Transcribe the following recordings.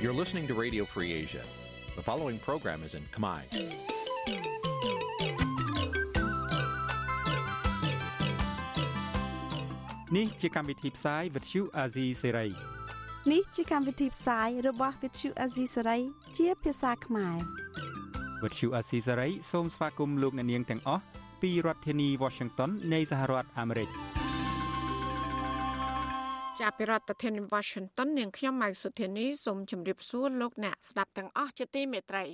You're listening to Radio Free Asia. The following program is in Khmer. Nǐ chi càm bi tiệp xáy vệt chiu a zì sáy. នេះជាកម្មវិធីផ្សាយរបស់ Vithu Azisari ជាភាសាខ្មែរ វត្តឈូអាស៊ីសេរីសូមស្វាគមន៍លោកអ្នកនាងទាំងអស់ពីរដ្ឋធានី Washington នៃសហរដ្ឋអាមេរិក ចាប់ពីរដ្ឋធានី Washington នាងខ្ញុំម៉ៅសុធានីសូមជម្រាបសួរលោកអ្នកស្ដាប់ទាំងអស់ជាទីមេត្រី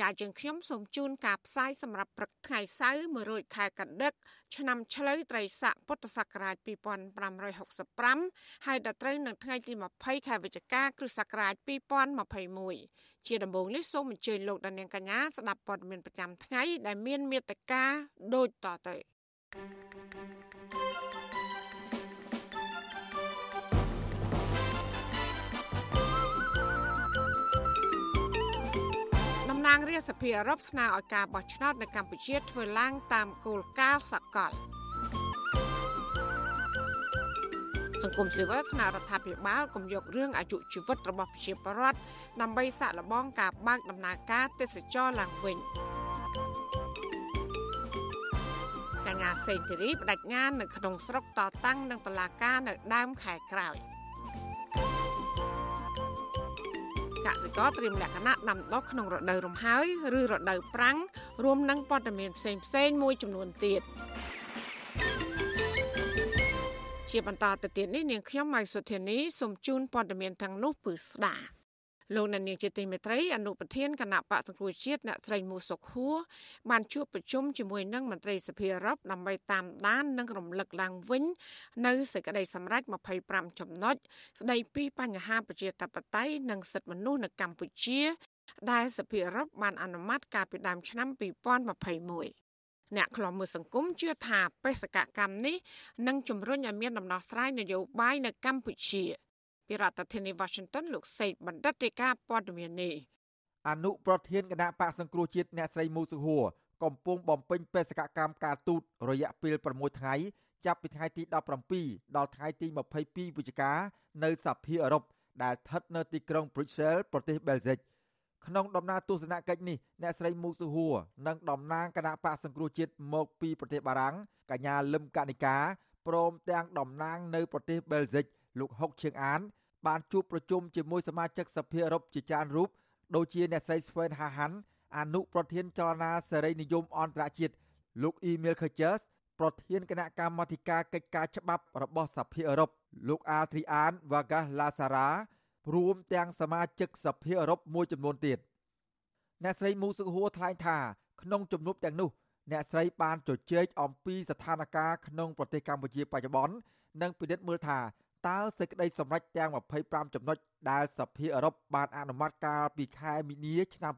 ចាយើងខ្ញុំសូមជូនការផ្សាយសម្រាប់ព្រឹកថ្ងៃសៅរ៍1រោចខែកដិកឆ្នាំឆ្លូវត្រីស័កពុទ្ធសករាជ2565ហើយដល់ត្រូវនៅថ្ងៃទី20ខែវិច្ឆិកាគ្រិស្តសករាជ2021ជាដំបូងនេះសូមអញ្ជើញលោកដានៀងកញ្ញាស្ដាប់ព័ត៌មានប្រចាំថ្ងៃដែលមានមេត្តាដូចតទៅ ណាងរាជសភាអឺរ៉ុបស្នើឲ្យការបោះឆ្នោតនៅកម្ពុជាធ្វើឡើងតាមគោលការណ៍សកលសង្គមស៊ីវិលស្នើរដ្ឋាភិបាលកុំយករឿងអាយុជីវិតរបស់ប្រជាពលរដ្ឋដើម្បីសាកល្បងការបើកដំណើរការទេសចរឡើងវិញកញ្ញាសេងធីរីបដិញ្ញានៅក្នុងស្រុកតតាំងនឹងតឡាការនៅដើមខែក្រោយ កសិករត្រៀមលក្ខណៈដាំដុះក្នុងរដូវរំហើយឬរដូវប្រាំងរួមនឹងព័ត៌មានផ្សេងផ្សេងៗមួយចំនួនទៀតជាបន្តទៅទៀតនេះនាងខ្ញុំម៉ៃសុធានីសូមជូនព័ត៌មានទាំងនោះពឺស្ដាប់ លោកអ្នកនាងជាទីមេត្រីអនុប្រធានគណៈបកសង្គ្រោះជាតិអ្នកស្រីមូសុខហួរបានជួបប្រជុំជាមួយនឹងមន្ត្រីសភាអឺរ៉ុបដើម្បីតាមដាននិងរំលឹកឡើងវិញ នៅសេចក្តីសម្រេច25ចំណុចស្តីពីបញ្ហាប្រជាធិបតេយ្យនិងសិទ្ធិមនុស្សនៅកម្ពុជា ដែលសភាអឺរ៉ុបបានអនុម័តកាលពីដើមឆ្នាំ2021អ្នកខ្លំមើលសង្គមជឿថាបេសកកម្មនេះនឹងជំរុញឲ្យមានដំណោះស្រាយនយោបាយនៅកម្ពុជា ពីរដ្ឋធានី Washington លោកសេកបណ្ឌិតរាយការណ៍ព័ត៌មាននេះអនុប្រធានគណៈបកសង្គ្រោះជាតិអ្នកស្រីមូសុហួរកំពុងបំពេញបេសកកម្មការទូតរយៈពេល6ថ្ងៃចាប់ពីថ្ងៃទី17ដល់ថ្ងៃទី22វិច្ឆិកានៅសភាអឺរ៉ុបដែលស្ថិតនៅទីក្រុង Brussels ប្រទេសបែលហ្សិកក្នុងដំណើរទស្សនកិច្ចនេះអ្នកស្រីមូសុហួរនិងតំណាងគណៈបកសង្គ្រោះជាតិមកពីប្រទេសបារាំងកញ្ញាលឹមកនិកាព្រមទាំងតំណាងនៅប្រទេសបែលហ្សិក លោកហុកឈៀងអាន បានជួបប្រជុំជាមួយសមាជិកសភាអឺរ៉ុបជាច្រើនរូបដូចជាអ្នកស្រីស្វែនហាហាន់អនុប្រធានចលនាសេរីនិយមអន្តរជាតិលោកអ៊ីមែលខឺជើសប្រធានគណៈកម្មាធិការកិច្ចការច្បាប់របស់សភាអឺរ៉ុបលោកអាទ្រីអានវ៉ាហ្គាសឡាសារ៉ារួមទាំងសមាជិកសភាអឺរ៉ុបមួយចំនួនទៀតអ្នកស្រីមូសុហួរថ្លែងថាក្នុងជំនួបទាំងនោះអ្នកស្រីបានជជែកអំពីស្ថានភាពក្នុងប្រទេសកម្ពុជាបច្ចុប្បន្ននិងពិនិត្យមើលថា តើសេចក្តីសម្រេចទាំង25ចំណុចដែលសភាអឺរ៉ុបបានអនុម័តកាលពីខែមីនាឆ្នាំ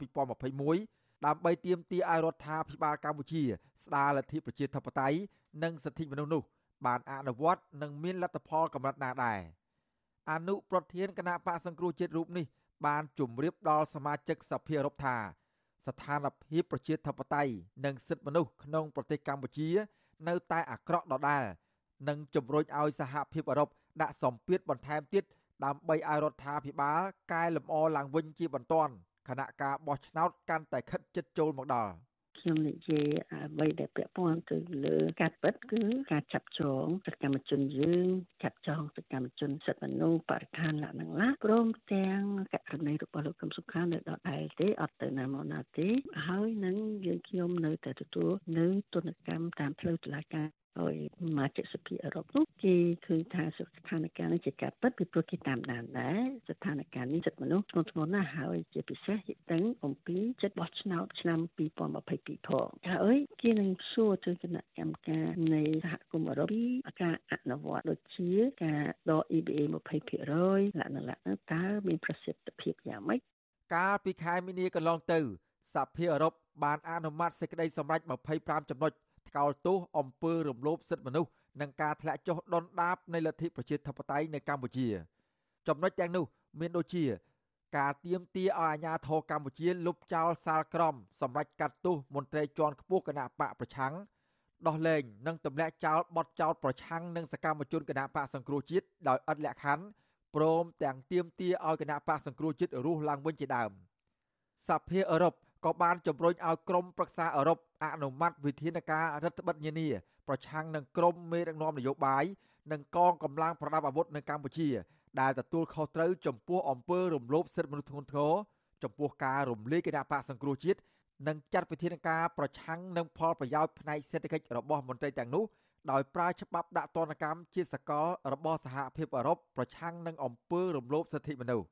2021ដើម្បីទាមទារឲ្យរដ្ឋាភិបាលកម្ពុជា ស្ដារលទ្ធិប្រជាធិបតេយ្យនិងសិទ្ធិមនុស្សនោះ បានអនុវត្តនិងមានលទ្ធផលកម្រិតណាដែរអនុប្រធានគណៈបកសង្គ្រោះជាតិរូបនេះបានជម្រាបដល់សមាជិកសភាអឺរ៉ុបថា ស្ថានភាពប្រជាធិបតេយ្យនិងសិទ្ធិមនុស្សក្នុងប្រទេសកម្ពុជា នៅតែអាក្រក់ដដែលនិងជំរុញឲ្យសហភាពអឺរ៉ុប ដាក់សម្ពាធបន្ថែមទៀតដើម្បីឲ្យរដ្ឋាភិបាលកែលម្អឡើងវិញជាបន្ទាន់គណៈការបោះឆ្នោតកាន់តែខិតជិតចូលមកដល់ខ្ញុំនិយាយអ្វីដែលពាក់ព័ន្ធទៅលើការពិតគឺការចាប់ចងសកម្មជនយើងចាប់ចងសកម្មជនសិទ្ធិមនុស្សបរិស្ថានលក្ខណៈឡាព្រមទាំងករណីរបស់លោកកឹមសុខានៅដដែលទេអត់ទៅណាមកណាទេហើយនឹងយើងខ្ញុំនៅតែទទួលនៅទនកម្មតាមផ្លូវតុលាការ ហើយសមាជិកសភាអឺរ៉ុបនោះគេឃើញថាស្ថានភាពនេះជាការពិតពីព្រោះគេតាមដានដែរស្ថានភាពនេះចិត្តមនុស្សធ្ងន់ធ្ងរណាស់ហើយជាពិសេសយឹងអំពីចិត្តបោះឆ្នោតឆ្នាំ2022ផងហើយគេនឹងសួរទៅគណៈកម្មការនៃសហគមន៍អឺរ៉ុបពីការអនុវត្តដូចជាការដក EBA 20%លក្ខណៈតើមានប្រសិទ្ធភាពយ៉ាងម៉េចកាលពីខែមីនាកន្លងទៅសភាអឺរ៉ុបបានអនុម័តសេចក្តីសម្រេច25ចំណុច ថ្កោលទោសអំពើរំលោភសិទ្ធិមនុស្សនិងការធ្លាក់ចុះដុនដាបនៃលទ្ធិប្រជាធិបតេយ្យនៅកម្ពុជា ចំណុចទាំងនោះមានដូចជា ការទៀមទាឲ្យអាជ្ញាធរកម្ពុជាលុបចោលសាលក្រមសម្រាប់កាត់ទោសមន្ត្រីជាន់ខ្ពស់គណៈបកប្រឆាំងដោះលែងនិងទម្លាក់ចោលបទចោតប្រឆាំងនឹងសកម្មជនគណៈបកសង្គ្រោះជាតិដោយឥតលក្ខខណ្ឌព្រមទាំងទៀមទាឲ្យគណៈបកសង្គ្រោះជាតិរស់ឡើងវិញជាដើមសភាអឺរ៉ុប ក៏បានជំរុញឲ្យក្រមប្រឹក្សាអឺរ៉ុបអនុម័តវិធានការរដ្ឋបិទនានាប្រឆាំងនឹងក្រមមេដឹកនាំនយោបាយនិងកងកម្លាំងប្រដាប់អាវុធនៅកម្ពុជា ដែលទទួលខុសត្រូវចំពោះអំពើរំលោភសិទ្ធិមនុស្សធ្ងន់ធ្ងរចំពោះការរំលាយគណៈបកសង្គ្រោះជាតិនិងចាត់វិធានការប្រឆាំងនឹងផលប្រយោជន៍ផ្នែកសេដ្ឋកិច្ចរបស់មន្ត្រីទាំងនោះដោយប្រើច្បាប់ដាក់ទណ្ឌកម្មជាសកលរបស់សហភាពអឺរ៉ុបប្រឆាំងនឹងអំពើរំលោភសិទ្ធិមនុស្ស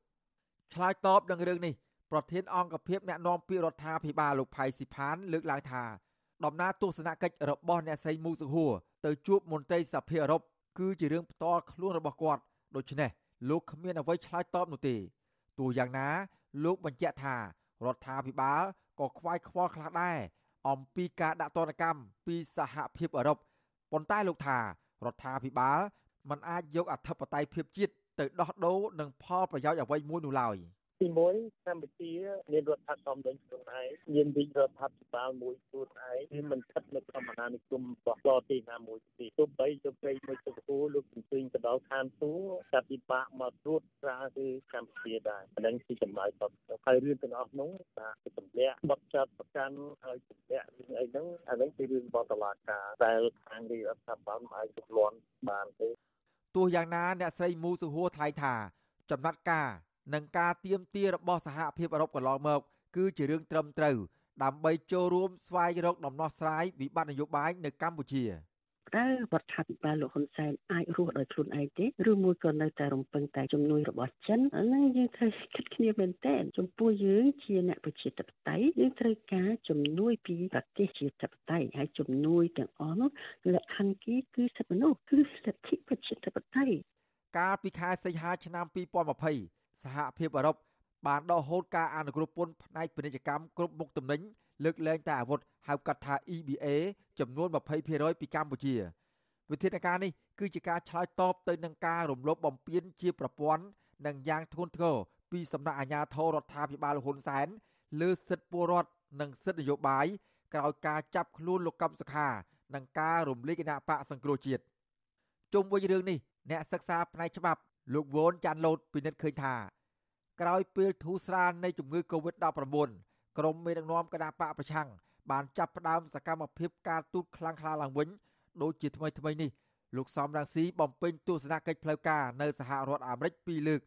ឆ្លើយតបនឹងរឿងនេះ ប្រធានអង្គភិបអ្នកណែនាំពាក្យរដ្ឋាភិបាលលោកផៃស៊ីផាន លើកឡើងថាដំណើរទស្សនកិច្ចរបស់អ្នកស្រីមូសុហួរទៅជួបមន្ត្រីសភាអឺរ៉ុបគឺជារឿងផ្ទាល់ខ្លួនរបស់គាត់ដូច្នេះលោកគ្មានអ្វីឆ្លើយតបនោះទេទោះយ៉ាងណា លោកបញ្ជាក់ថារដ្ឋាភិបាលក៏ខ្វាយខ្វល់ខ្លះដែរអំពីការដាក់ទណ្ឌកម្មពីសហភាពអឺរ៉ុបប៉ុន្តែលោកថារដ្ឋាភិបាលមិនអាចយកអធិបតេយ្យភាពជាតិទៅដោះដូរនឹងផលប្រយោជន៍អ្វីមួយនោះឡើយ។ ទី1កម្ពុជាមានរដ្ឋធម្មនុញ្ញខ្លួនឯងមានវិរដ្ឋាភិបាលមួយខ្លួនឯងវាមិនស្ថិតនៅក្នុងអាណានិគមរបស់ប្រទេសណាមួយទេទោះបីជោគជ័យមួយទៅគូលោកជំទាញទៅដល់ឋានសួគ៌តែពិបាកមកត្រួតត្រាគឺកម្ពុជាដែរអានឹងជាចំណាយរបស់ហើយរឿងទាំងអស់នោះបាទទម្លាក់បត់ចាត់ប្រកាន់ហើយទម្លាក់រឿងអីហ្នឹងអានឹងជារឿងរបស់តុលាការតែខាងរដ្ឋាភិបាលមិនអាចទម្លាន់បានទេទោះយ៉ាងណាអ្នកស្រីមូសុហួរថ្លែងថាចំណាត់ការ និងការទៀមទារបស់សហភាពអឺរ៉ុបកន្លងមក គឺជារឿងត្រឹមត្រូវដើម្បីចូលរួមស្វែងរកដំណោះស្រាយវិបត្តិនយោបាយនៅកម្ពុជាតើរដ្ឋាភិបាលលោកហ៊ុនសែនអាចរស់ដោយខ្លួនឯងទេឬមួយក៏នៅតែរំពឹងតែជំនួយរបស់ចិនអាហ្នឹងយើងត្រូវគិតគ្នាមែនទែនចំពោះយើងជាអ្នកប្រជាធិបតេយ្យយើងត្រូវការជំនួយពីប្រទេសជាធិបតេយ្យហើយជំនួយទាំងអស់នោះលក្ខខណ្ឌគីគឺសិទ្ធិមនុស្សគឺសិទ្ធិប្រជាធិបតេយ្យកាលពីខែសីហាឆ្នាំ2020 សហភាពអឺរ៉ុបបានដកហូតការអនុគ្រោះពន្ធផ្នែកពាណិជ្ជកម្មគ្រប់មុខទំនិញលើកលែងតែអាវុធហៅកាត់ថា EBA ចំនួន20%ពីកម្ពុជាវិធានការនេះគឺជាការឆ្លើយតបទៅនឹងការរំលោភបំពានជាប្រព័ន្ធនិងយ៉ាងធ្ងន់ធ្ងរពីសំណាក់អាជ្ញាធររដ្ឋាភិបាលហ៊ុនសែនលើសិទ្ធិពលរដ្ឋនិងសិទ្ធិនយោបាយក្រោយការចាប់ខ្លួនលោកកឹមសុខានិងការរំលាយគណៈបកសង្គ្រោះជាតិជុំវិញរឿងនេះអ្នកសិក្សាផ្នែកច្បាប់ លោកវ៉ុនចាន់លូតពិនិត្យឃើញថាក្រោយពេលធូរស្រាលនៃជំងឺ Covid-19 ក្រមមេដឹកនាំគណៈបកប្រឆាំងបានចាប់ផ្ដើមសកម្មភាពការទូតខ្លាំងក្លាឡើងវិញដូចជាថ្មីថ្មីនេះលោកសំរងស៊ីបំពេញទស្សនកិច្ចផ្លូវការនៅសហរដ្ឋអាមេរិកពីរលើក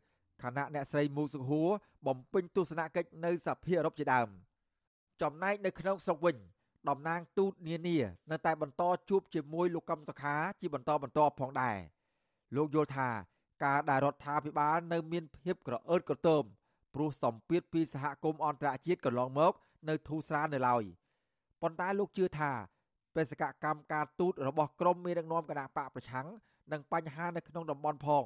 ខណៈអ្នកស្រីមូសុហួរបំពេញទស្សនកិច្ចនៅសភាអឺរ៉ុបជាដើមចំណែកនៅក្នុងស្រុកវិញតំណាងទូតនានានៅតែបន្តជួបជាមួយលោកកឹមសុខាជាបន្តបន្ទាប់ផងដែរលោកយល់ថា ការដែលរដ្ឋាភិបាលនៅមានភាពក្រអឺតក្រទមព្រោះសម្ពាធពីសហគមន៍អន្តរជាតិកន្លងមក នៅធូរស្រាលនៅឡើយប៉ុន្តែលោកជឿថាបេសកកម្មការទូតរបស់ក្រមមេដឹកនាំគណៈបកប្រឆាំងនិងបញ្ហានៅក្នុងតំបន់ផង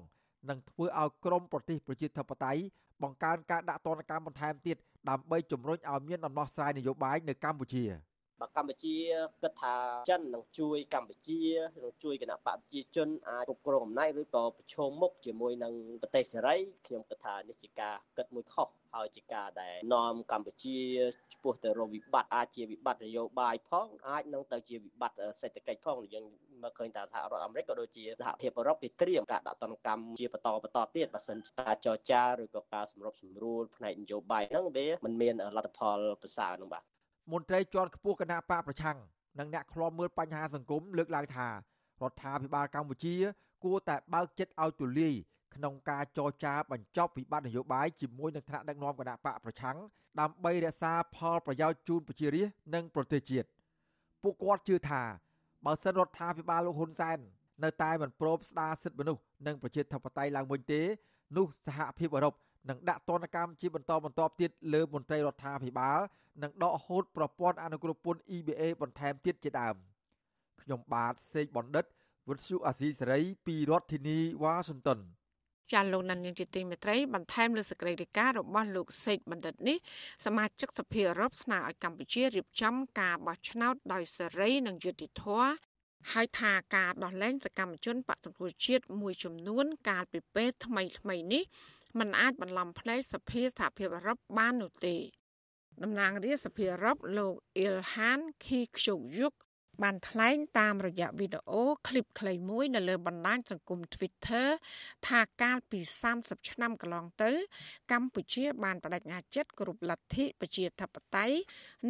នឹងធ្វើឲ្យក្រមប្រទេសប្រជាធិបតេយ្យបង្កើនការដាក់ទណ្ឌកម្មបន្ថែមទៀតដើម្បីជំរុញឲ្យមានដំណោះស្រាយនយោបាយនៅកម្ពុជា។ បើកម្ពុជាគិតថាចិននឹងជួយកម្ពុជានឹងជួយគណៈបកប្រជាជនអាចគ្រប់គ្រងអំណាចឬក៏ប្រឈមមុខជាមួយនឹងប្រទេសសេរីខ្ញុំគិតថានេះជាការគិតមួយខុសហើយជាការដែលនាំកម្ពុជាឆ្ពោះទៅរកវិបត្តិអាចជាវិបត្តិនយោបាយផងអាចនឹងទៅជាវិបត្តិសេដ្ឋកិច្ចផងយើងមើលឃើញថាសហរដ្ឋអាមេរិកក៏ដូចជាសហភាពអឺរ៉ុបគេត្រៀមការដាក់ទណ្ឌកម្មជាបន្តបន្តទៀតបើសិនការចរចាឬក៏ការសម្របសម្រួលផ្នែកនយោបាយហ្នឹងវាមិនមានលទ្ធផលប្រសើរនោះបាទ មន្ត្រីជាន់ខ្ពស់គណៈបកប្រឆាំងនិងអ្នកខ្លាំមើលបញ្ហាសង្គមលើកឡើងថារដ្ឋាភិបាលកម្ពុជា គួរតែបើកចិត្តឲ្យទូលាយក្នុងការចរចាបញ្ចប់វិបត្តិនយោបាយជាមួយនឹងថ្នាក់ដឹកនាំគណៈបកប្រឆាំងដើម្បីរក្សាផលប្រយោជន៍ជូនប្រជារាស្ត្រនិងប្រទេសជាតិពួកគាត់ជឿថាបើសិនរដ្ឋាភិបាលលោកហ៊ុនសែននៅតែមិនព្រមស្ដារសិទ្ធិមនុស្សនិងប្រជាធិបតេយ្យឡើងវិញទេនោះសហភាពអឺរ៉ុប នឹងដាក់ទណ្ឌកម្មជាបន្តបន្ទាប់ទៀតលើមន្ត្រីរដ្ឋាភិបាលនិងដកហូតប្រព័ន្ធអនុគ្រោះពន្ធ EBA បន្ថែមទៀតជាដើមខ្ញុំបាទសេកបណ្ឌិតវុទ្ធុអាស៊ីសេរី ពីរដ្ឋធានីវ៉ាស៊ីនតោនចាលោកណានជាទីមេត្រីបន្ថែមលើសេចក្តីរាយការណ៍របស់លោកសេកបណ្ឌិតនេះសមាជិកសភាអឺរ៉ុបស្នើឲ្យកម្ពុជារៀបចំការបោះឆ្នោតដោយសេរីនិងយុត្តិធម៌ហើយថាការដោះលែងសកម្មជនបកសង្គ្រោះជាតិមួយចំនួន កាលពីពេលថ្មីថ្មីនេះ มันអាចបន្លំភ្នែកសភាសហភាពអឺរ៉ុបបាននោះទេតំណាងរាជសភាអឺរ៉ុបលោកអ៊ីលហានខីខ្ជុកយុកបានថ្លែងតាមរយៈវីដេអូឃ្លីបខ្លីមួយនៅលើបណ្ដាញសង្គម Twitter ថាកាលពី30ឆ្នាំកន្លងទៅ កម្ពុជាបានបដិញ្ញាចិត្តគោរពលទ្ធិប្រជាធិបតេយ្យ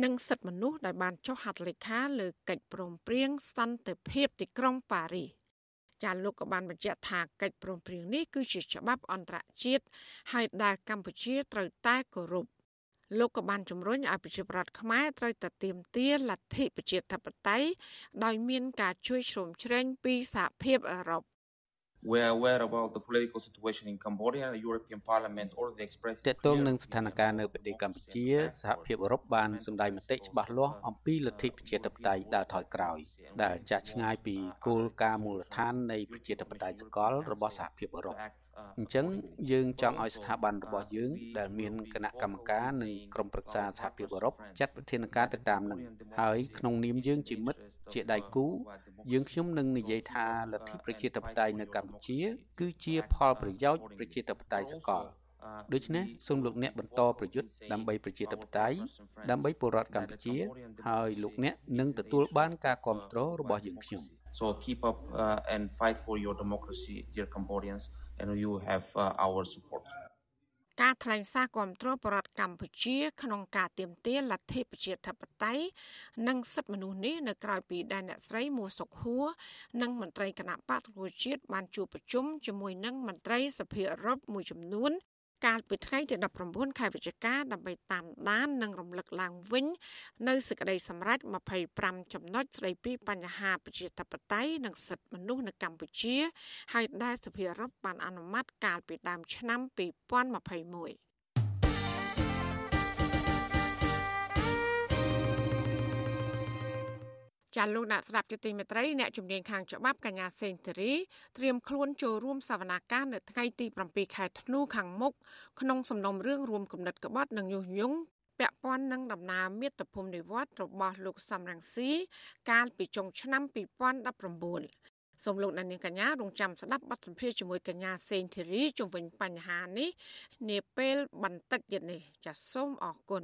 និងសិទ្ធិមនុស្សដោយបានចុះហត្ថលេខាលើកិច្ចព្រមព្រៀងសន្តិភាពទីក្រុងប៉ារីស ចាលោកក៏បានបញ្ជាក់ថាកិច្ចព្រមព្រៀងនេះគឺជាច្បាប់អន្តរជាតិហើយដែលកម្ពុជាត្រូវតែគោរពលោកក៏បានជំរុញឲ្យប្រជាប្រដ្ឋខ្មែរត្រូវតែទៀមទាលទ្ធិប្រជាធិបតេយ្យដោយមានការជួយជ្រោមជ្រែងពីសហភាពអឺរ៉ុប we are aware about the political situation in Cambodia the European Parliament already expressed តកតងនឹងស្ថានភាពនៅប្រទេសកម្ពុជាសហភាពអឺរ៉ុបបានសម្ដែងមតិច្បាស់លាស់អំពីលទ្ធិប្រជាធិបតេយ្យដើរថយក្រោយ ដែលចាស់ឆ្ងាយពីគោលការណ៍មូលដ្ឋាននៃប្រជាធិបតេយ្យសកលរបស់សហភាពអឺរ៉ុប អញ្ចឹងយើងចង់ឲ្យស្ថាប័នរបស់យើងដែលមានគណៈកម្មការនិងក្រុមប្រឹក្សាសហភាពអឺរ៉ុបចាត់វិធានការទៅតាមនឹងហើយក្នុងនាមយើងជាមិត្តជាដៃគូយើងខ្ញុំនឹងនិយាយថាលទ្ធិប្រជាធិបតេយ្យនៅកម្ពុជា គឺជាផលប្រយោជន៍ប្រជាធិបតេយ្យសកលដូច្នេះសូមលោកអ្នកបន្តប្រយុទ្ធដើម្បីប្រជាធិបតេយ្យដើម្បីពលរដ្ឋកម្ពុជា ហើយលោកអ្នកនឹងទទួលបានការគ្រប់គ្រងរបស់យើងខ្ញុំ so keep up uh, and fight for your democracy dear Cambodians and you have uh, our support ការថ្លែងសារគាំទ្របរដ្ឋកម្ពុជា ក្នុងការទៀមទាលទ្ធិប្រជាធិបតេយ្យនិងសិទ្ធិមនុស្សនេះនៅក្រៅពីដែលអ្នកស្រីមួសុខហួរនិងមន្ត្រីគណៈបកប្រជាជាតិបានជួបប្រជុំជាមួយនឹងមន្ត្រីសភាអឺរ៉ុបមួយចំនួន កាលពីថ្ងៃទី19ខែវិច្ឆិកាដើម្បីតាមដាននិងរំលឹកឡើងវិញ នៅសេចក្តីសម្រេច25ចំណុចស្តីពីបញ្ហាប្រជាធិបតេយ្យនិងសិទ្ធិមនុស្សនៅកម្ពុជាហើយដែលសភាអឺរ៉ុបបានអនុម័តកាលពីដើមឆ្នាំ2021 ចាលោកអ្នកស្ដាប់ជាទីមេត្រីអ្នកជំនាញខាងច្បាប់កញ្ញាសេងធារីត្រៀមខ្លួនចូលរួមសវនាការនៅថ្ងៃទី7ខែធ្នូខាងមុខក្នុងសំណុំរឿងរួមគំនិតក្បត់និងញុះញង់ពាក់ព័ន្ធនឹងដំណើរមាតុភូមិនិវត្តរបស់លោកសំរងស៊ីកាលពីចុងឆ្នាំ2019សូមលោកអ្នកនាងកញ្ញារងចាំស្ដាប់បទសម្ភាសន៍ជាមួយកញ្ញាសេងធីរីជុំវិញបញ្ហានេះនាពេលបន្តិចទៀតនេះចាសសូមអរគុណ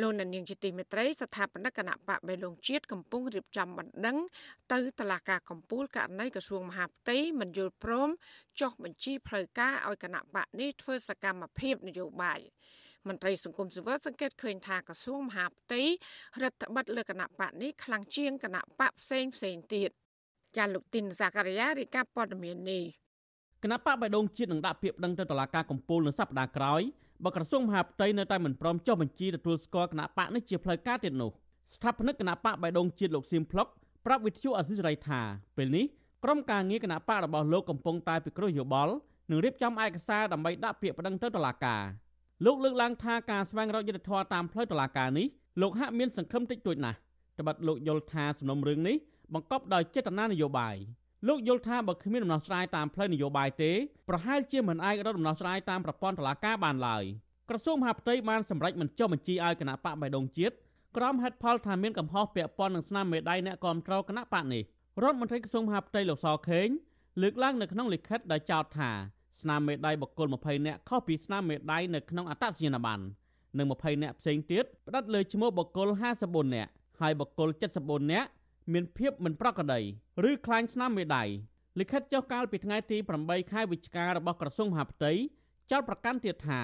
លោកនាងជាទីមេត្រីស្ថាបនិកគណៈបកបេឡុងជាតិកំពុងរៀបចំបណ្ដឹងទៅតុលាការកំពូលករណីក្រសួងមហាផ្ទៃមិនយល់ព្រមចុះបញ្ជីផ្លូវការឲ្យគណៈបកនេះធ្វើសកម្មភាពនយោបាយមន្ត្រីសង្គមស៊ីវិលសង្កេតឃើញថាក្រសួងមហាផ្ទៃរដ្ឋបិទលើគណៈបកនេះខ្លាំងជាងគណៈបកផ្សេងផ្សេងទៀតចាលោកទីនសាការីយ៉ារាយការណ៍ព័ត៌មាននេះគណៈបកបៃដងជាតិនឹងដាក់ពាក្យប្តឹងទៅតុលាការកំពូលនៅសប្តាហ៍ក្រោយ បើក្រសួងមហាផ្ទៃនៅតែមិនព្រមចុះបញ្ជីទទួលស្គាល់គណៈបកនេះជាផ្លូវការទៀតនោះស្ថាបនិកគណៈបកបៃដងជាតិលោកសៀមផ្លុកប្រាប់វិទ្យុអស៊ីសេរីថាពេលនេះក្រុមការងារគណៈបករបស់លោកកំពុងតែពិគ្រោះយោបល់និងរៀបចំឯកសារដើម្បីដាក់ពាក្យប្តឹងទៅតុលាការលោកលើកឡើងថាការស្វែងរកយុត្តិធម៌តាមផ្លូវតុលាការនេះលោកហាក់មានសង្ឃឹមតិចតួចណាស់ត្បិតលោកយល់ថាសំណុំរឿងនេះបង្កប់ដោយចេតនានយោបាយ លោកយល់ថាបើគ្មានដំណោះស្រាយតាមផ្លូវនយោបាយទេប្រហែលជាមិនអាចរកដំណោះស្រាយតាមប្រព័ន្ធតុលាការបានឡើយក្រសួងមហាផ្ទៃបានសម្រេចមិនចុះបញ្ជីឲ្យគណៈបកបៃដងជាតិក្រោមហេតុផលថាមានកំហុសពាក់ព័ន្ធនឹងស្នាមមេដៃអ្នកគាំទ្រគណៈបកនេះរដ្ឋមន្ត្រីក្រសួងមហាផ្ទៃលោកសខេងលើកឡើងនៅក្នុងលិខិតដែលចោទថាស្នាមមេដៃបកគល20នាក់ខុសពីស្នាមមេដៃនៅក្នុងអត្តសញ្ញាណប័ណ្ណនិង20នាក់ផ្សេងទៀតផ្តិតលើឈ្មោះបកគល54នាក់ហើយបកគល74នាក់ មានភាពមិនប្រក្រតីឬខ្លាញ់ស្នាមមេដៃលិខិតចុះកាលពីថ្ងៃទី8ខែវិច្ឆិការបស់ក្រសួងមហាផ្ទៃចោទប្រកាន់ទៀតថា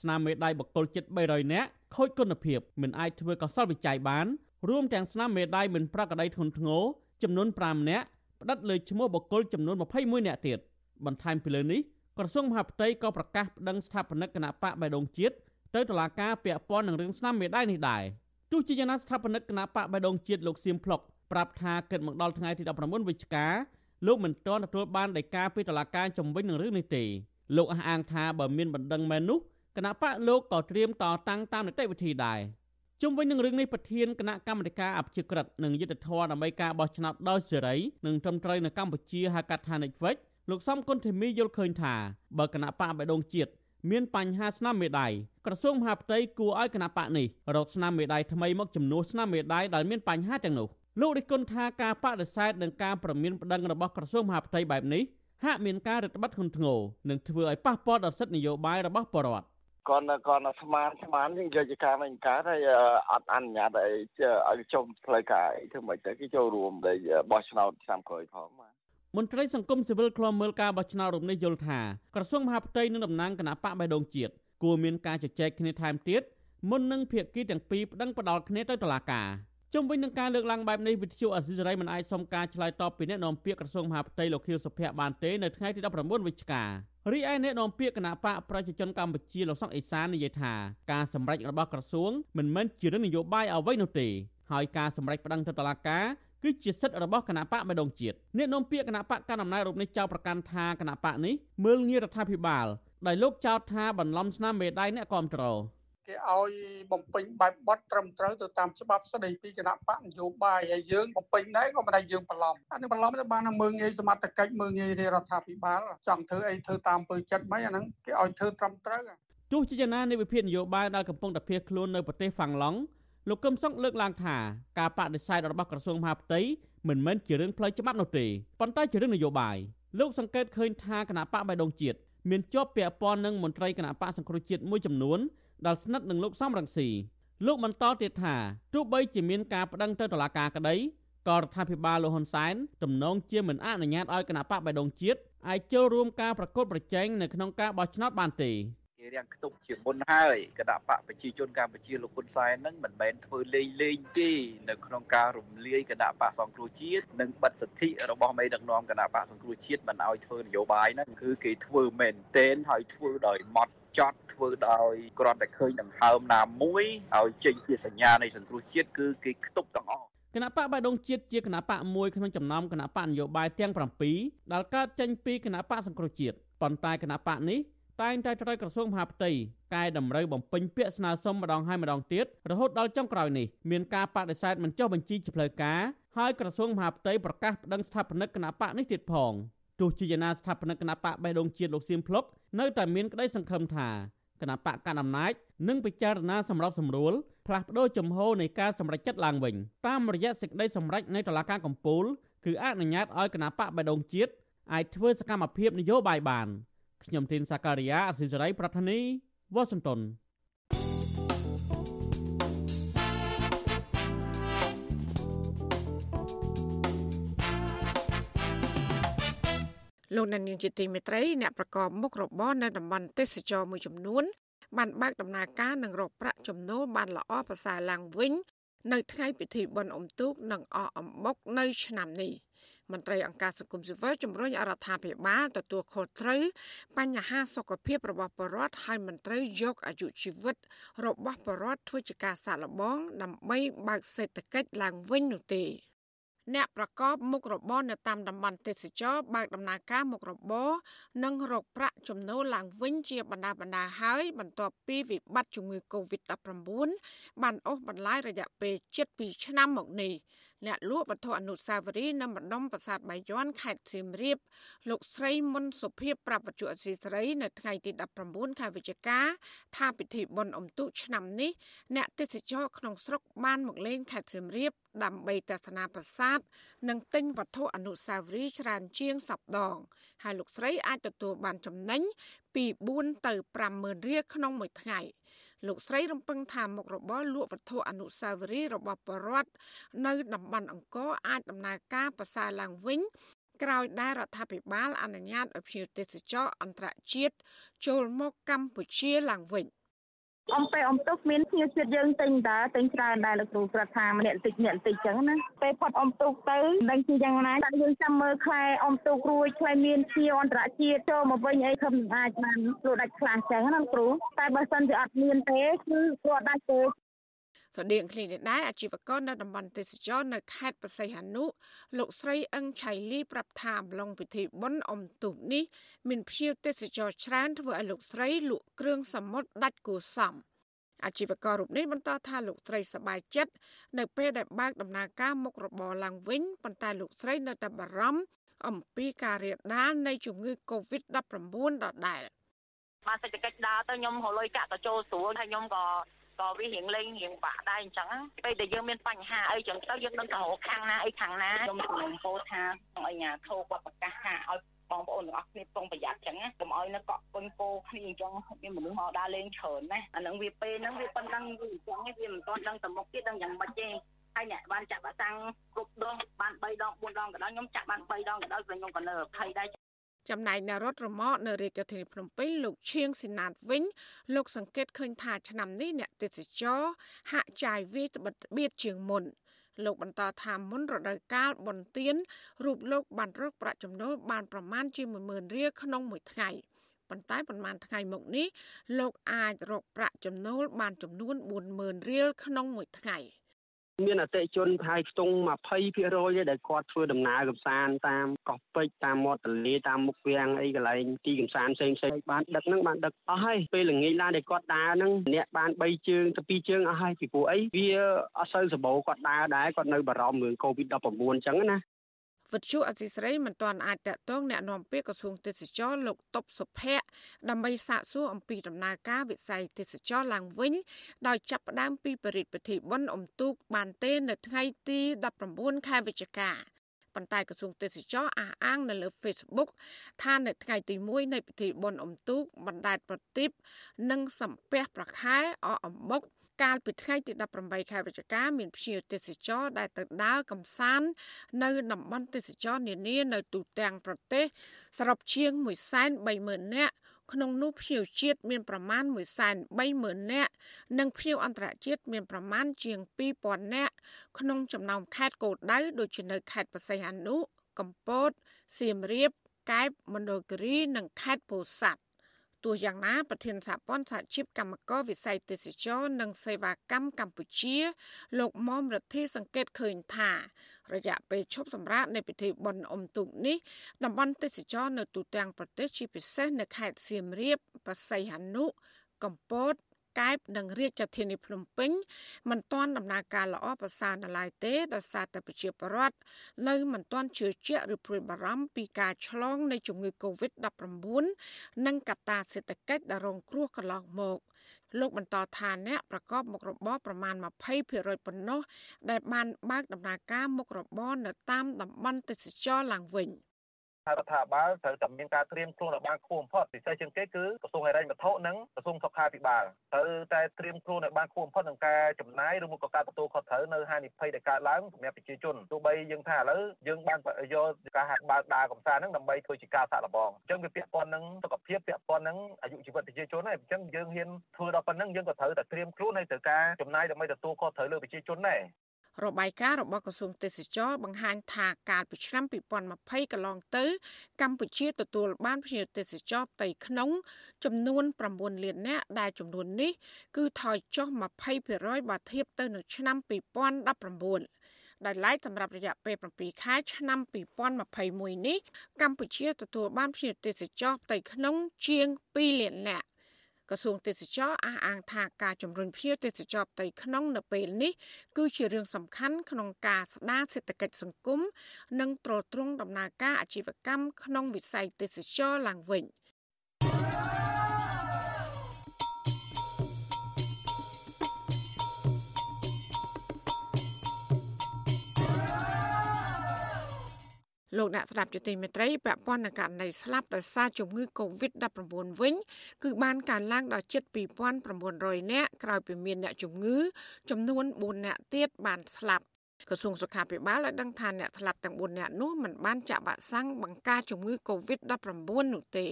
ស្នាមមេដៃបកគលចិត្ត300នាក់ខូចគុណភាពមិនអាចធ្វើកសលវិច័យបានរួមទាំងស្នាមមេដៃមិនប្រក្រតីធ្ងន់ធ្ងរចំនួន5នាក់ផ្ដិតលើឈ្មោះបកគលចំនួន21នាក់ទៀតបន្ថែមពីលើនេះក្រសួងមហាផ្ទៃក៏ប្រកាសប្តឹងស្ថាបនិកគណៈបកបៃដងជាតិទៅតុលាការពាក់ព័ន្ធនឹងរឿងស្នាមមេដៃនេះដែរទោះជាយ៉ាងណាស្ថាបនិកគណៈបកបៃដងជាតិលោកសៀមភ្លុក ប្រាប់ថាគិតមកដល់ថ្ងៃទី19វិច្ឆិកាលោកមិនទាន់ទទួលបានដីកាពីតុលាការជំវិញនឹងរឿងនេះទេលោកអះអាងថាបើមានបណ្ដឹងមែននោះគណៈបកលោកក៏ត្រៀមតតាំងតាមនីតិវិធីដែរជុំវិញនឹងរឿងនេះប្រធានគណៈកម្មាធិការអភិជាក្រិតនិងយុទ្ធធរដើម្បីការបោះឆ្នោតដោយសេរីនិងត្រឹមត្រូវនៅកម្ពុជាហៅកាត់ថា Netflix លោកសំគុណធីមីយល់ឃើញថាបើគណៈបកបៃដងជាតិមានបញ្ហាស្នាមមេដៃក្រសួងមហាផ្ទៃគួរឲ្យគណៈបកនេះរកស្នាមមេដៃថ្មីមកជំនួសស្នាមមេដៃដែលមានបញ្ហាទាំងនោះ លោករិះគន់ថាការបដិសេធនឹងការប្រមានប្តឹងរបស់ក្រសួងមហាផ្ទៃបែបនេះហាក់មានការរឹតបន្តឹងធ្ងន់ធ្ងរនិងធ្វើឲ្យប៉ះពាល់ដល់សិទ្ធិនយោបាយរបស់ប្រជាពលរដ្ឋគាត់គាត់ស្មានស្មាននេះយកជាការមិនកើតហើយអត់អនុញ្ញាតឲ្យឲ្យចុំផ្លូវការអីធ្វើមិនទៅគេចូលរួមដែលបោះឆ្នោតឆ្នាំក្រោយផងបាទមន្ត្រីសង្គមស៊ីវិលឃ្លាំមើលការបោះឆ្នោតរំនេះយល់ថាក្រសួងមហាផ្ទៃនិងតំណាងគណៈបកបៃដងជាតិគួរមានការជជែកគ្នាថែមទៀតមុននឹងភាគីទាំងពីរប្តឹងផ្ដាល់គ្នាទៅតុលាការ ជុំវិញនឹងការលើកឡើងបែបនេះវិទ្យុអសិរ័យមិនអាចសុំការឆ្លើយតបពីអ្នកនាំពាក្យក្រសួងមហាផ្ទៃលោកខៀវសុភ័ក្របានទេនៅថ្ងៃទី19វិច្ឆិការីឯអ្នកនាំពាក្យគណៈបកប្រជាជនកម្ពុជាលោកសុកអេសាននិយាយថាការសម្រេចរបស់ក្រសួងមិនមែនជារឿងនយោបាយអ្វីនោះទេហើយការសម្រេចប្តឹងទៅតុលាការគឺជាសិទ្ធិរបស់គណៈបកបៃដងជាតិអ្នកនាំពាក្យគណៈបកកណ្ដាលអំណាចរូបនេះចោទប្រកាន់ថាគណៈបកនេះមើលងាយរដ្ឋាភិបាលដោយលោកចោទថាបន្លំស្នាមមេដៃអ្នកគ្រប់គ្រង គេឲ្យបំពេញបែបបត់ត្រឹមត្រូវទៅតាមច្បាប់ស្តីពីគណៈបកនយោបាយហើយយើងបំពេញដែរក៏មិនដែរយើងបន្លំអានេះបន្លំទៅបានមើងងាយសមត្ថកិច្ចមើងងាយរដ្ឋាភិបាលចង់ធ្វើអីធ្វើតាមពើចិត្តមិនអាហ្នឹងគេឲ្យធ្វើត្រឹមត្រូវទោះជាយ៉ាងណានៃវិភាគនយោបាយដែលកំពុងតែភៀសខ្លួននៅប្រទេសហ្វាំងឡង់លោកកឹមសុខលើកឡើងថាការបដិសេធរបស់ក្រសួងមហាផ្ទៃមិនមែនជារឿងផ្លូវច្បាប់នោះទេប៉ុន្តែជារឿងនយោបាយលោកសង្កេតឃើញថាគណៈបកបៃដងជាតិមានជាប់ពាក់ព័ន្ធនឹងមន្ត្រីគណៈបកសង្គ្រោះជាតិមួយចំនួន ដែលស្និទ្ធនឹងលោកសំរងស៊ីលោកបន្តទៀតថាទោះបីជាមានការប្តឹងទៅតុលាការក្តីក៏រដ្ឋាភិបាលលោកហ៊ុនសែនទំនងជាមិនអនុញ្ញាតឲ្យគណៈបកបៃដងជាតិអាចចូលរួមការប្រកួតប្រជែងនៅក្នុងការបោះឆ្នោតបានទេគេរៀងខ្ទប់ជាមុនហើយគណៈបកប្រជាជនកម្ពុជាលោកហ៊ុនសែននឹងមិនមែនធ្វើលេងលេងទេនៅក្នុងការរំលាយគណៈបកសង្គ្រោះជាតិនិងបិទសិទ្ធិរបស់មេដឹកនាំគណៈបកសង្គ្រោះជាតិមិនឲ្យធ្វើនយោបាយហ្នឹងគឺគេធ្វើមែនទែនហើយធ្វើដោយម៉ត់ ចត់ធ្វើដោយគ្រាន់តែឃើញដង្ហើមណាមួយឲ្យចេញជាសញ្ញានៃសង្គ្រោះជាតិគឺគេខ្ទប់ទាំងអស់គណៈបកបៃដងជាតិជាគណៈបកមួយក្នុងចំណោមគណៈបកនយោបាយទាំង7ដែលកើតចេញពីគណៈបកសង្គ្រោះជាតិប៉ុន្តែគណៈបកនេះតែងតែត្រូវក្រសួងមហាផ្ទៃកែតម្រូវបំពេញពាក្យស្នើសុំម្ដងហើយម្ដងទៀតរហូតដល់ចុងក្រោយនេះមានការបដិសេធមិនចុះបញ្ជីជាផ្លូវការហើយក្រសួងមហាផ្ទៃប្រកាសប្តឹងស្ថាបនិកគណៈបកនេះទៀតផង ទោះជាយ៉ាងណាស្ថាបនិកគណៈបកបេះដូងជាតិលោកសៀមភ្លុកនៅតែមានក្តីសង្ឃឹមថាគណៈបកកណ្ដាលអំណាចនឹងពិចារណាសម្របសម្រួលផ្លាស់ប្តូរចំហនៃការសម្រេចចិត្តឡើងវិញតាមរយៈសេចក្តីសម្រេចនៃតុលាការកំពូលគឺអនុញ្ញាតឲ្យគណៈបកបេះដូងជាតិអាចធ្វើសកម្មភាពនយោបាយបានខ្ញុំទីនសាការីយ៉ាអសិសរីប្រធានីវ៉ាស៊ីនតោន លោកនាងជាទីមេត្រីអ្នកប្រកបមុខរបរនៅតំបន់ទេសចរមួយចំនួន បានបើកដំណើរការនឹងរកប្រាក់ចំណូលបានល្អប្រសើរឡើងវិញ នៅថ្ងៃពិធីបុណ្យអុំទូកនិងអកអំបុកនៅឆ្នាំនេះមន្ត្រីអង្គការសង្គមស៊ីវិលជំរុញរដ្ឋាភិបាលទទួលខុសត្រូវបញ្ហាសុខភាពរបស់ប្រជាពលរដ្ឋហើយមិនត្រូវយកអាយុជីវិត របស់ប្រជាពលរដ្ឋធ្វើជាការសាកល្បងដើម្បីបើកសេដ្ឋកិច្ចឡើងវិញនោះទេ អ្នកប្រកបមុខរបរនៅតាមតំបន់ទេសចរបើកដំណើរការមុខរបរនិងរកប្រាក់ចំណូលឡើងវិញជាបណ្ដាបណ្ដាហើយបន្ទាប់ពីវិបត្តិជំងឺ Covid-19 បានអូសបន្លាយរយៈពេល7ឆ្នាំមកនេះ អ្នកលក់វត្ថុអនុស្សាវរីយ៍នៅម្ដុំប្រាសាទបាយ័នខេត្តសៀមរាបលោកស្រីមុនសុភាពប្រាប់វិទ្យុអសីសេរីនៅថ្ងៃទី19ខែវិច្ឆិកាថាពិធីបុណ្យអុំទូកឆ្នាំនេះអ្នកទេសចរក្នុងស្រុកបានមកលេងខេត្តសៀមរាបដើម្បីទស្សនាប្រាសាទនិងទិញវត្ថុអនុស្សាវរីយ៍ច្រើនជាង10ដង ហើយលោកស្រីអាចទទួលបានចំណេញពី4ទៅ50000រៀលក្នុងមួយថ្ងៃ លោកស្រីរំពឹងថាមុខរបរលក់វត្ថុអនុស្សាវរីយ៍របស់បរដ្ឋនៅតំបន់អង្គរអាចដំណើរការប្រសើរឡើងវិញក្រោយដែលរដ្ឋាភិបាលអនុញ្ញាតឲ្យភ្ញៀវទេសចរអន្តរជាតិចូលមកកម្ពុជាឡើងវិញ អំពេលអំទុកមានភ្ញៀវជាតិយើងទិញតើទិញច្រើនដែរលោកគ្រូប្រាប់ថាម្នាក់តិចម្នាក់តិចចឹងណាពេលផុតអំទុកទៅដឹងជាយ៉ាងណាតែយើងចាំមើលខ្លែអំទុករួចខ្លែមានភ្ញៀវអន្តរជាតិចូលមកវិញអីខំអាចបានលក់ដាច់ខ្លះចឹងណាលោកគ្រូតែបើសិនជាអត់មានទេគឺគាត់ដាច់ទេ ស្រដៀងគ្នានេះដែរអាជីវករនៅតំបន់ទេសចរនៅខេត្តបរសៃហនុលោកស្រីអឹងឆៃលីប្រាប់ថាអំឡុងពិធីបុណ្យអុំទូកនេះមានភ្ញៀវទេសចរច្រើនធ្វើឲ្យលោកស្រីលក់គ្រឿងសមុទ្រដាច់គួសមអាជីវកររូបនេះបន្តថាលោកស្រីសប្បាយចិត្តនៅពេលដែលបើកដំណើរការមុខរបរឡើងវិញប៉ុន្តែលោកស្រីនៅតែបារម្ភអំពីការរាលដាលនៃជំងឺ Covid-19 ដដែលបានសេដ្ឋកិច្ចដើរទៅខ្ញុំរលុយកាក់ទៅចូលស្រួលហើយខ្ញុំក៏ ក៏វារៀងលេងរៀងបាក់ដែរអញ្ចឹងពេលដែលយើងមានបញ្ហាអីចឹងទៅយើងដឹងថារកខាងណាអីខាងណាខ្ញុំជំនុំពោថាឲ្យញាធោគាត់ប្រកាសថាឲ្យបងប្អូនទាំងអស់គ្នាប្រុងប្រយ័ត្នចឹងណាកុំឲ្យនៅកក់ពុញពោគ្នាអញ្ចឹងមានមនុស្សមកដើរលេងច្រើនណាអានឹងវាពេលហ្នឹងវាប៉ុណ្ណឹងវាអញ្ចឹងវាមិនទាន់ដឹងទៅមុខទៀតដឹងយ៉ាងម៉េចទេហើយអ្នកបានចាក់វ៉ាក់សាំងគ្រប់ដងបាន3ដង4ដងក៏ដោយខ្ញុំចាក់បាន3ដងក៏ដោយព្រោះខ្ញុំក៏នៅភ័យដែរ ចំណែកនៅរដ្ឋរមាក់នៅរាជធានីភ្នំពេញលោកឈៀងស៊ីណាតវិញលោកសង្កេតឃើញថាឆ្នាំនេះអ្នកទេសចរហាក់ចាយវាយត្បិតបៀតជាងមុនលោកបន្តថាមុនរដូវកាលបុណ្យទានរូបលោកបានរកប្រាក់ចំណូលបានប្រមាណជា10000រៀលក្នុងមួយថ្ងៃប៉ុន្តែប្រហែលថ្ងៃមកនេះលោកអាចរកប្រាក់ចំណូលបានចំនួន40000រៀលក្នុងមួយថ្ងៃ។ មានអតិជនប្រហែលខ្ទង់20%ដែលគាត់ធ្វើដំណើរកំសាន្តតាមកោះពេជ្រតាមមាត់ទន្លេតាមមុខវាំងអីកន្លែងទីកំសាន្តផ្សេងផ្សេងបានដឹកហ្នឹងបានដឹកអស់ហើយពេលល្ងាចឡើងដែលគាត់ដើរហ្នឹងអ្នកបាន3ជើងទៅ2ជើងអស់ហើយពីព្រោះអីវាអត់សូវសម្បូរគាត់ដើរដែរគាត់នៅបារម្ភរឿង COVID-19 អញ្ចឹងណា វិទ្យុអសីស្រីមិនទាន់អាចតាក់ទងអ្នកនាំពាក្យក្រសួងទេសចរលោកតុបសុភ័ក្រដើម្បីសាកសួរអំពីដំណើរការវិស័យទេសចរឡើងវិញដោយចាប់ផ្ដើមពីបរិទ្ធពិធីបុណ្យអុំទូកបានទេនៅថ្ងៃទី19ខែវិច្ឆិកាប៉ុន្តែក្រសួងទេសចរអះអាងនៅលើ Facebook ថានៅថ្ងៃទី1នៃពិធីបុណ្យអុំទូកបណ្ដែតប្រទីបនិងសំពះប្រខែអអំបុក កាលពីថ្ងៃទី18ខែវិច្ឆិកាមានភ្ញៀវទេសចរដែលទៅដើរកំសាន្តនៅតំបន់ទេសចរនានានៅទូទាំងប្រទេសសរុបជាង130,000នាក់ក្នុងនោះភ្ញៀវជាតិមានប្រមាណ130,000នាក់និងភ្ញៀវអន្តរជាតិមានប្រមាណជាង2,000នាក់ក្នុងចំណោមខេត្តគោលដៅដូចជានៅខេត្តបរសៃអនុ កំពតសៀមរាបកែបមណ្ឌលគិរីនិងខេត្តពោធិ៍សាត់ ទោះយ៉ាងណាប្រធានសហព័ន្ធសហជីពកម្មករវិស័យទេសចរនិងសេវាកម្មកម្ពុជា លោកមុំរដ្ឋាសង្កេតឃើញថា រយៈពេលឈប់សម្រាកនៃពិធីបុណ្យអុំទូកនេះតំបន់ទេសចរនៅទូទាំងប្រទេសជាពិសេសនៅខេត្តសៀមរាបបរសៃហនុកំពត កែបនិងរាជធានីភ្នំពេញមិនទាន់ដំណើរការល្អប្រសើរនៅឡើយទេដោយសារតែប្រជាពលរដ្ឋនៅមិនទាន់ជឿជាក់ឬព្រួយបារម្ភពីការឆ្លងនៃជំងឺ Covid-19 និងកត្តាសេដ្ឋកិច្ចដែលរងគ្រោះកន្លងមកលោកបន្តថាអ្នកប្រកបមុខរបរប្រមាណ20%ប៉ុណ្ណោះដែលបានបើកដំណើរការមុខរបរនៅតាមតំបន់ទេសចរឡើងវិញ។ហើយ រដ្ឋាភិបាលត្រូវតែមានការត្រៀមខ្លួនឲ្យបានខ្ពស់បំផុតពិសេសជាងគេគឺក្រសួងហិរញ្ញវត្ថុនិងក្រសួងសុខាភិបាលត្រូវតែត្រៀមខ្លួនឲ្យបានខ្ពស់បំផុតក្នុងការចំណាយឬមកក៏ការទទួលខុសត្រូវនៅហានិភ័យដែលកើតឡើងសម្រាប់ប្រជាជនទោះបីយើងថាឥឡូវយើងបានយកការហាត់បើកដើរកំសាន្តហ្នឹងដើម្បីធ្វើជាការសាក់លបងអញ្ចឹងវាពាក់ព័ន្ធនឹងសុខភាពពាក់ព័ន្ធនឹងអាយុជីវិតប្រជាជនហើយអញ្ចឹងយើងហ៊ានធ្វើដល់ប៉ុណ្្នឹងយើងក៏ត្រូវតែត្រៀមខ្លួនឲ្យត្រូវការចំណាយដើម្បីទទួលខុសត្រូវលើប្រជាជនដែរ របាយការណ៍របស់ក្រសួងទេសចរបង្ហាញថាកាលពីឆ្នាំ2020កន្លងទៅ កម្ពុជាទទួលបានភ្ញៀវទេសចរផ្ទៃក្នុង ចំនួន9លាននាក់ដែលចំនួននេះ គឺថយចុះ20%បើធៀបទៅនឹងឆ្នាំ2019ដោយឡែកសម្រាប់រយៈពេល7ខែឆ្នាំ2021នេះកម្ពុជាទទួលបានភ្ញៀវទេសចរផ្ទៃក្នុងជាង2លាននាក់ ក្រសួងទេសចរអះអាងថាការជំរុញភ្ញៀវទេសចរផ្ទៃក្នុងនៅពេលនេះគឺជារឿងសំខាន់ក្នុងការស្ដារសេដ្ឋកិច្ចសង្គមនិងទ្រទ្រង់ដំណើរការអាជីវកម្មក្នុងវិស័យទេសចរឡើងវិញ។ លោកអ្នកស្ដាប់ជាទីមេត្រីពាក់ព័ន្ធនឹងករណីស្លាប់ដោយសារជំងឺ Covid-19 វិញគឺបានកើនឡើងដល់ជិត2900នាក់ក្រោយពីមានអ្នកជំងឺចំនួន4នាក់ទៀតបានស្លាប់ក្រសួងសុខាភិបាលបានដឹងថាអ្នកស្លាប់ទាំង4នាក់នោះមិនបានចាក់វ៉ាក់សាំងបង្ការជំងឺ Covid-19 នោះទេ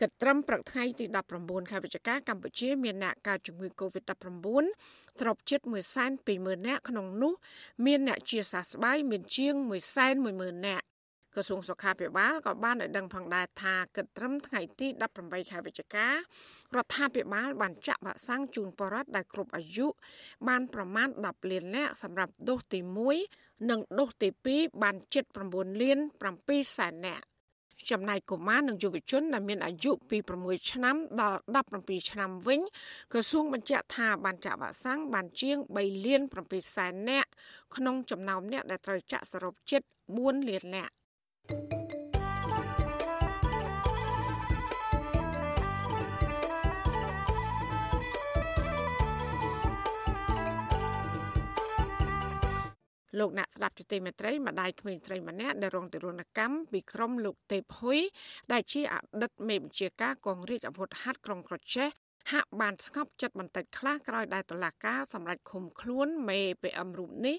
គិតត្រឹមព្រឹកថ្ងៃទី19ខែវិច្ឆិកាកម្ពុជាមានអ្នកកើតជំងឺ Covid-19 ស្របជិត120,000នាក់ក្នុងនោះ មានអ្នកជាសះស្បើយមានជាង110,000នាក់ ក្រសួងសុខាភិបាលក៏បានឲ្យដឹងផងដែរថាគិតត្រឹមថ្ងៃទី18ខែវិច្ឆិការដ្ឋាភិបាលបានចាក់វ៉ាក់សាំងជូនប្រជាពលរដ្ឋដែលគ្រប់អាយុបានប្រមាណ10លាននាក់សម្រាប់ដូសទី1និងដូសទី2បានជិត9លាន7សែននាក់ចំណែកកុមារនិងយុវជនដែលមានអាយុពី6ឆ្នាំដល់17ឆ្នាំវិញក្រសួងបញ្ជាក់ថាបានចាក់វ៉ាក់សាំងបានជាង3លាន7សែននាក់ក្នុងចំណោមអ្នកដែលត្រូវចាក់សរុបជិត4លាននាក់ លោកអ្នកស្ដាប់ជទីមេត្រីម្ដាយក្មេងស្រីម្នាក់ដែលរងទរណកម្មពីក្រុមលោកទេពហ៊ុយដែលជាអតីតមេបញ្ជាការកងរាជអាវុធហត្ថក្រុងក្រចេះ ហាក់បានស្ងប់ចិត្តបន្តិចខ្លះក្រោយដែលតុលាការសម្រេចឃុំខ្លួនមេ PM រូបនេះ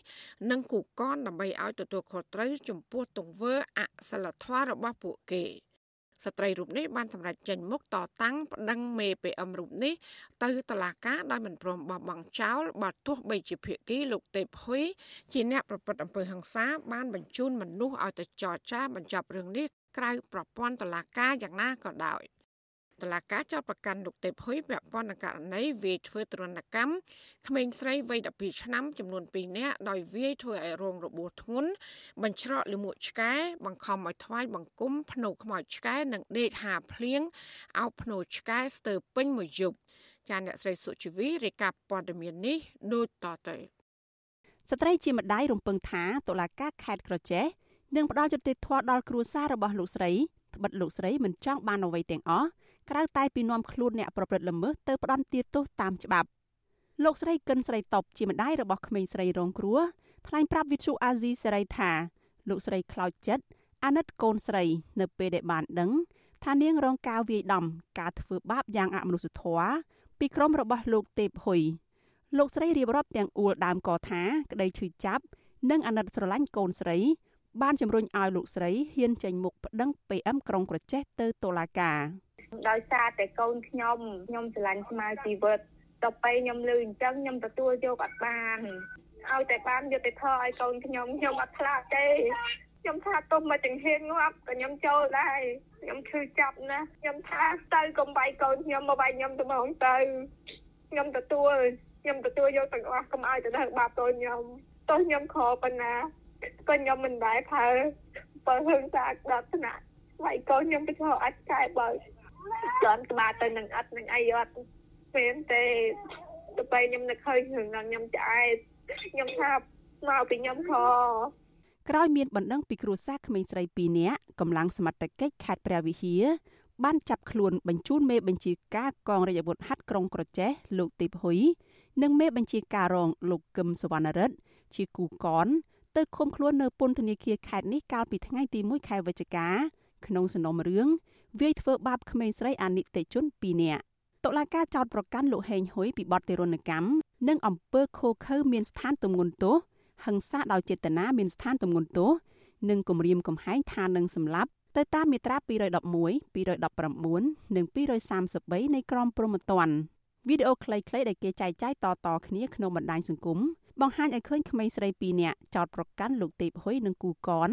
និងគូកនដើម្បីឲ្យទទួលខុសត្រូវចំពោះទង្វើអសិលធម៌របស់ពួកគេស្ត្រីរូបនេះបានសម្រេចចេញមុខតតាំងប្តឹងមេ PM រូបនេះទៅតុលាការដោយមិនព្រមបោះបង់ចោលបើទោះបីជាភាគីលោកទេពហ៊ុយជាអ្នកប្រព្រឹត្តអំពើហិង្សាបានបញ្ជូនមនុស្សឲ្យទៅចរចាបញ្ចប់រឿងនេះក្រៅប្រព័ន្ធតុលាការយ៉ាងណាក៏ដោយ។ តឡាការចោទប្រកាន់លោកទេពហ៊ុយពាក់ព័ន្ធនឹងករណីវាយធ្វើទរណកម្មក្មេងស្រីវ័យ12ឆ្នាំចំនួន2នាក់ដោយវាយធ្វើឲ្យរងរបួសធ្ងន់បញ្ច្រកលមួកឆ្កែបង្ខំឲ្យថ្វាយបង្គំភ្នូខ្មោចឆ្កែនិងដេកហាភ្លៀងអោបភ្នូឆ្កែស្ទើរពេញមួយយប់ចាអ្នកស្រីសុជីវីរាយការណ៍ព័ត៌មាននេះដូចតទៅស្ត្រីជាម្ដាយរំពឹងថាតុលាការខេត្តក្រចេះនឹងផ្ដល់យុត្តិធម៌ដល់គ្រួសាររបស់លោកស្រីត្បិតលោកស្រីមិនចង់បានអ្វីទាំងអស់ ក្រៅតែពីនាំខ្លួនអ្នកប្រព្រឹត្តល្មើសទៅផ្ដន្ទាទោសតាមច្បាប់លោកស្រីកិនស្រីតបជាម្ដាយរបស់ក្មេងស្រីរងគ្រោះថ្លែងប្រាប់វិទ្យុអាស៊ីសេរីថាលោកស្រីខ្លោចចិត្តអាណិតកូនស្រី នៅពេលដែលបានដឹងថានាងរងការវាយដំការធ្វើបាបយ៉ាងអមនុស្សធម៌ពីក្រុមរបស់លោកទេពហ៊ុយលោកស្រីរៀបរាប់ទាំងអួលដើមកថាក្តីឈឺចាប់និងអាណិតស្រឡាញ់កូនស្រី បានជំរុញឲ្យលោកស្រីហ៊ានចេញមុខប្តឹង PM ក្រុងក្រចេះទៅតុលាការ ដោយសារតែកូនខ្ញុំខ្ញុំស្រឡាញ់ស្មារជីវិតទៅពេលខ្ញុំលឺអញ្ចឹងខ្ញុំទទួលយកអត់បានឲ្យតែបានយុត្តិធម៌ឲ្យកូនខ្ញុំខ្ញុំអត់ខ្លាចទេខ្ញុំថាទុំមកចង្ហៀនងាប់ក៏ខ្ញុំចូលដែរខ្ញុំឈឺចាប់ណាស់ខ្ញុំថាទៅកុំបាយកូនខ្ញុំមកបាយខ្ញុំទៅហ្មងទៅខ្ញុំទទួលខ្ញុំទទួលយកទាំងអស់កុំឲ្យទៅធ្វើបាបកូនខ្ញុំទោះខ្ញុំខកប៉ុណ្ណាក៏ខ្ញុំមិនដែរផើបើហឹងសាដល់ថ្នាក់វាយកូនខ្ញុំទៅខកអាចកែបើ ចន់ក្បាលទៅនឹងអត់នឹងអីអត់ពេលទេទៅពេលខ្ញុំនឹកឃើញរឿងហ្នឹងខ្ញុំឆ្អែតខ្ញុំថាមកពីខ្ញុំខក្រោយមានបណ្ដឹងពីគ្រួសារក្មេងស្រី2នាក់កម្លាំងសមត្ថកិច្ចខេត្តព្រះវិហារបានចាប់ខ្លួនបញ្ជូនមេបញ្ជាការកងរាជអាវុធហត្ថក្រុងក្រចេះលោកទីបហ៊ុយនិងមេបញ្ជាការរងលោកកឹមសវណ្ណរិទ្ធជាគូកនទៅឃុំខ្លួននៅពន្ធនាគារខេត្តនេះកាលពីថ្ងៃទី1ខែវិច្ឆិកាក្នុងសំណុំរឿង វាយធ្វើបាបក្មេងស្រីអនិច្ចជន2នាក់តុលាការចោទប្រកាន់លោកហេងហ៊ុយពីបទទារុណកម្មនិងអំពើឃោឃៅមានស្ថានទម្ងន់ទោសហិង្សាដោយចេតនាមានស្ថានទម្ងន់ទោសនិងគំរាមកំហែងថានឹងសម្លាប់ទៅតាមមាត្រា211 219និង233នៃក្រមព្រហ្មទណ្ឌវីដេអូខ្លីៗដែលគេចែកចាយតៗគ្នាក្នុងបណ្ដាញសង្គមបង្ហាញឲ្យឃើញក្មេងស្រី2នាក់ចោតប្រកាន់លោកទេពហ៊ុយនិងគូកន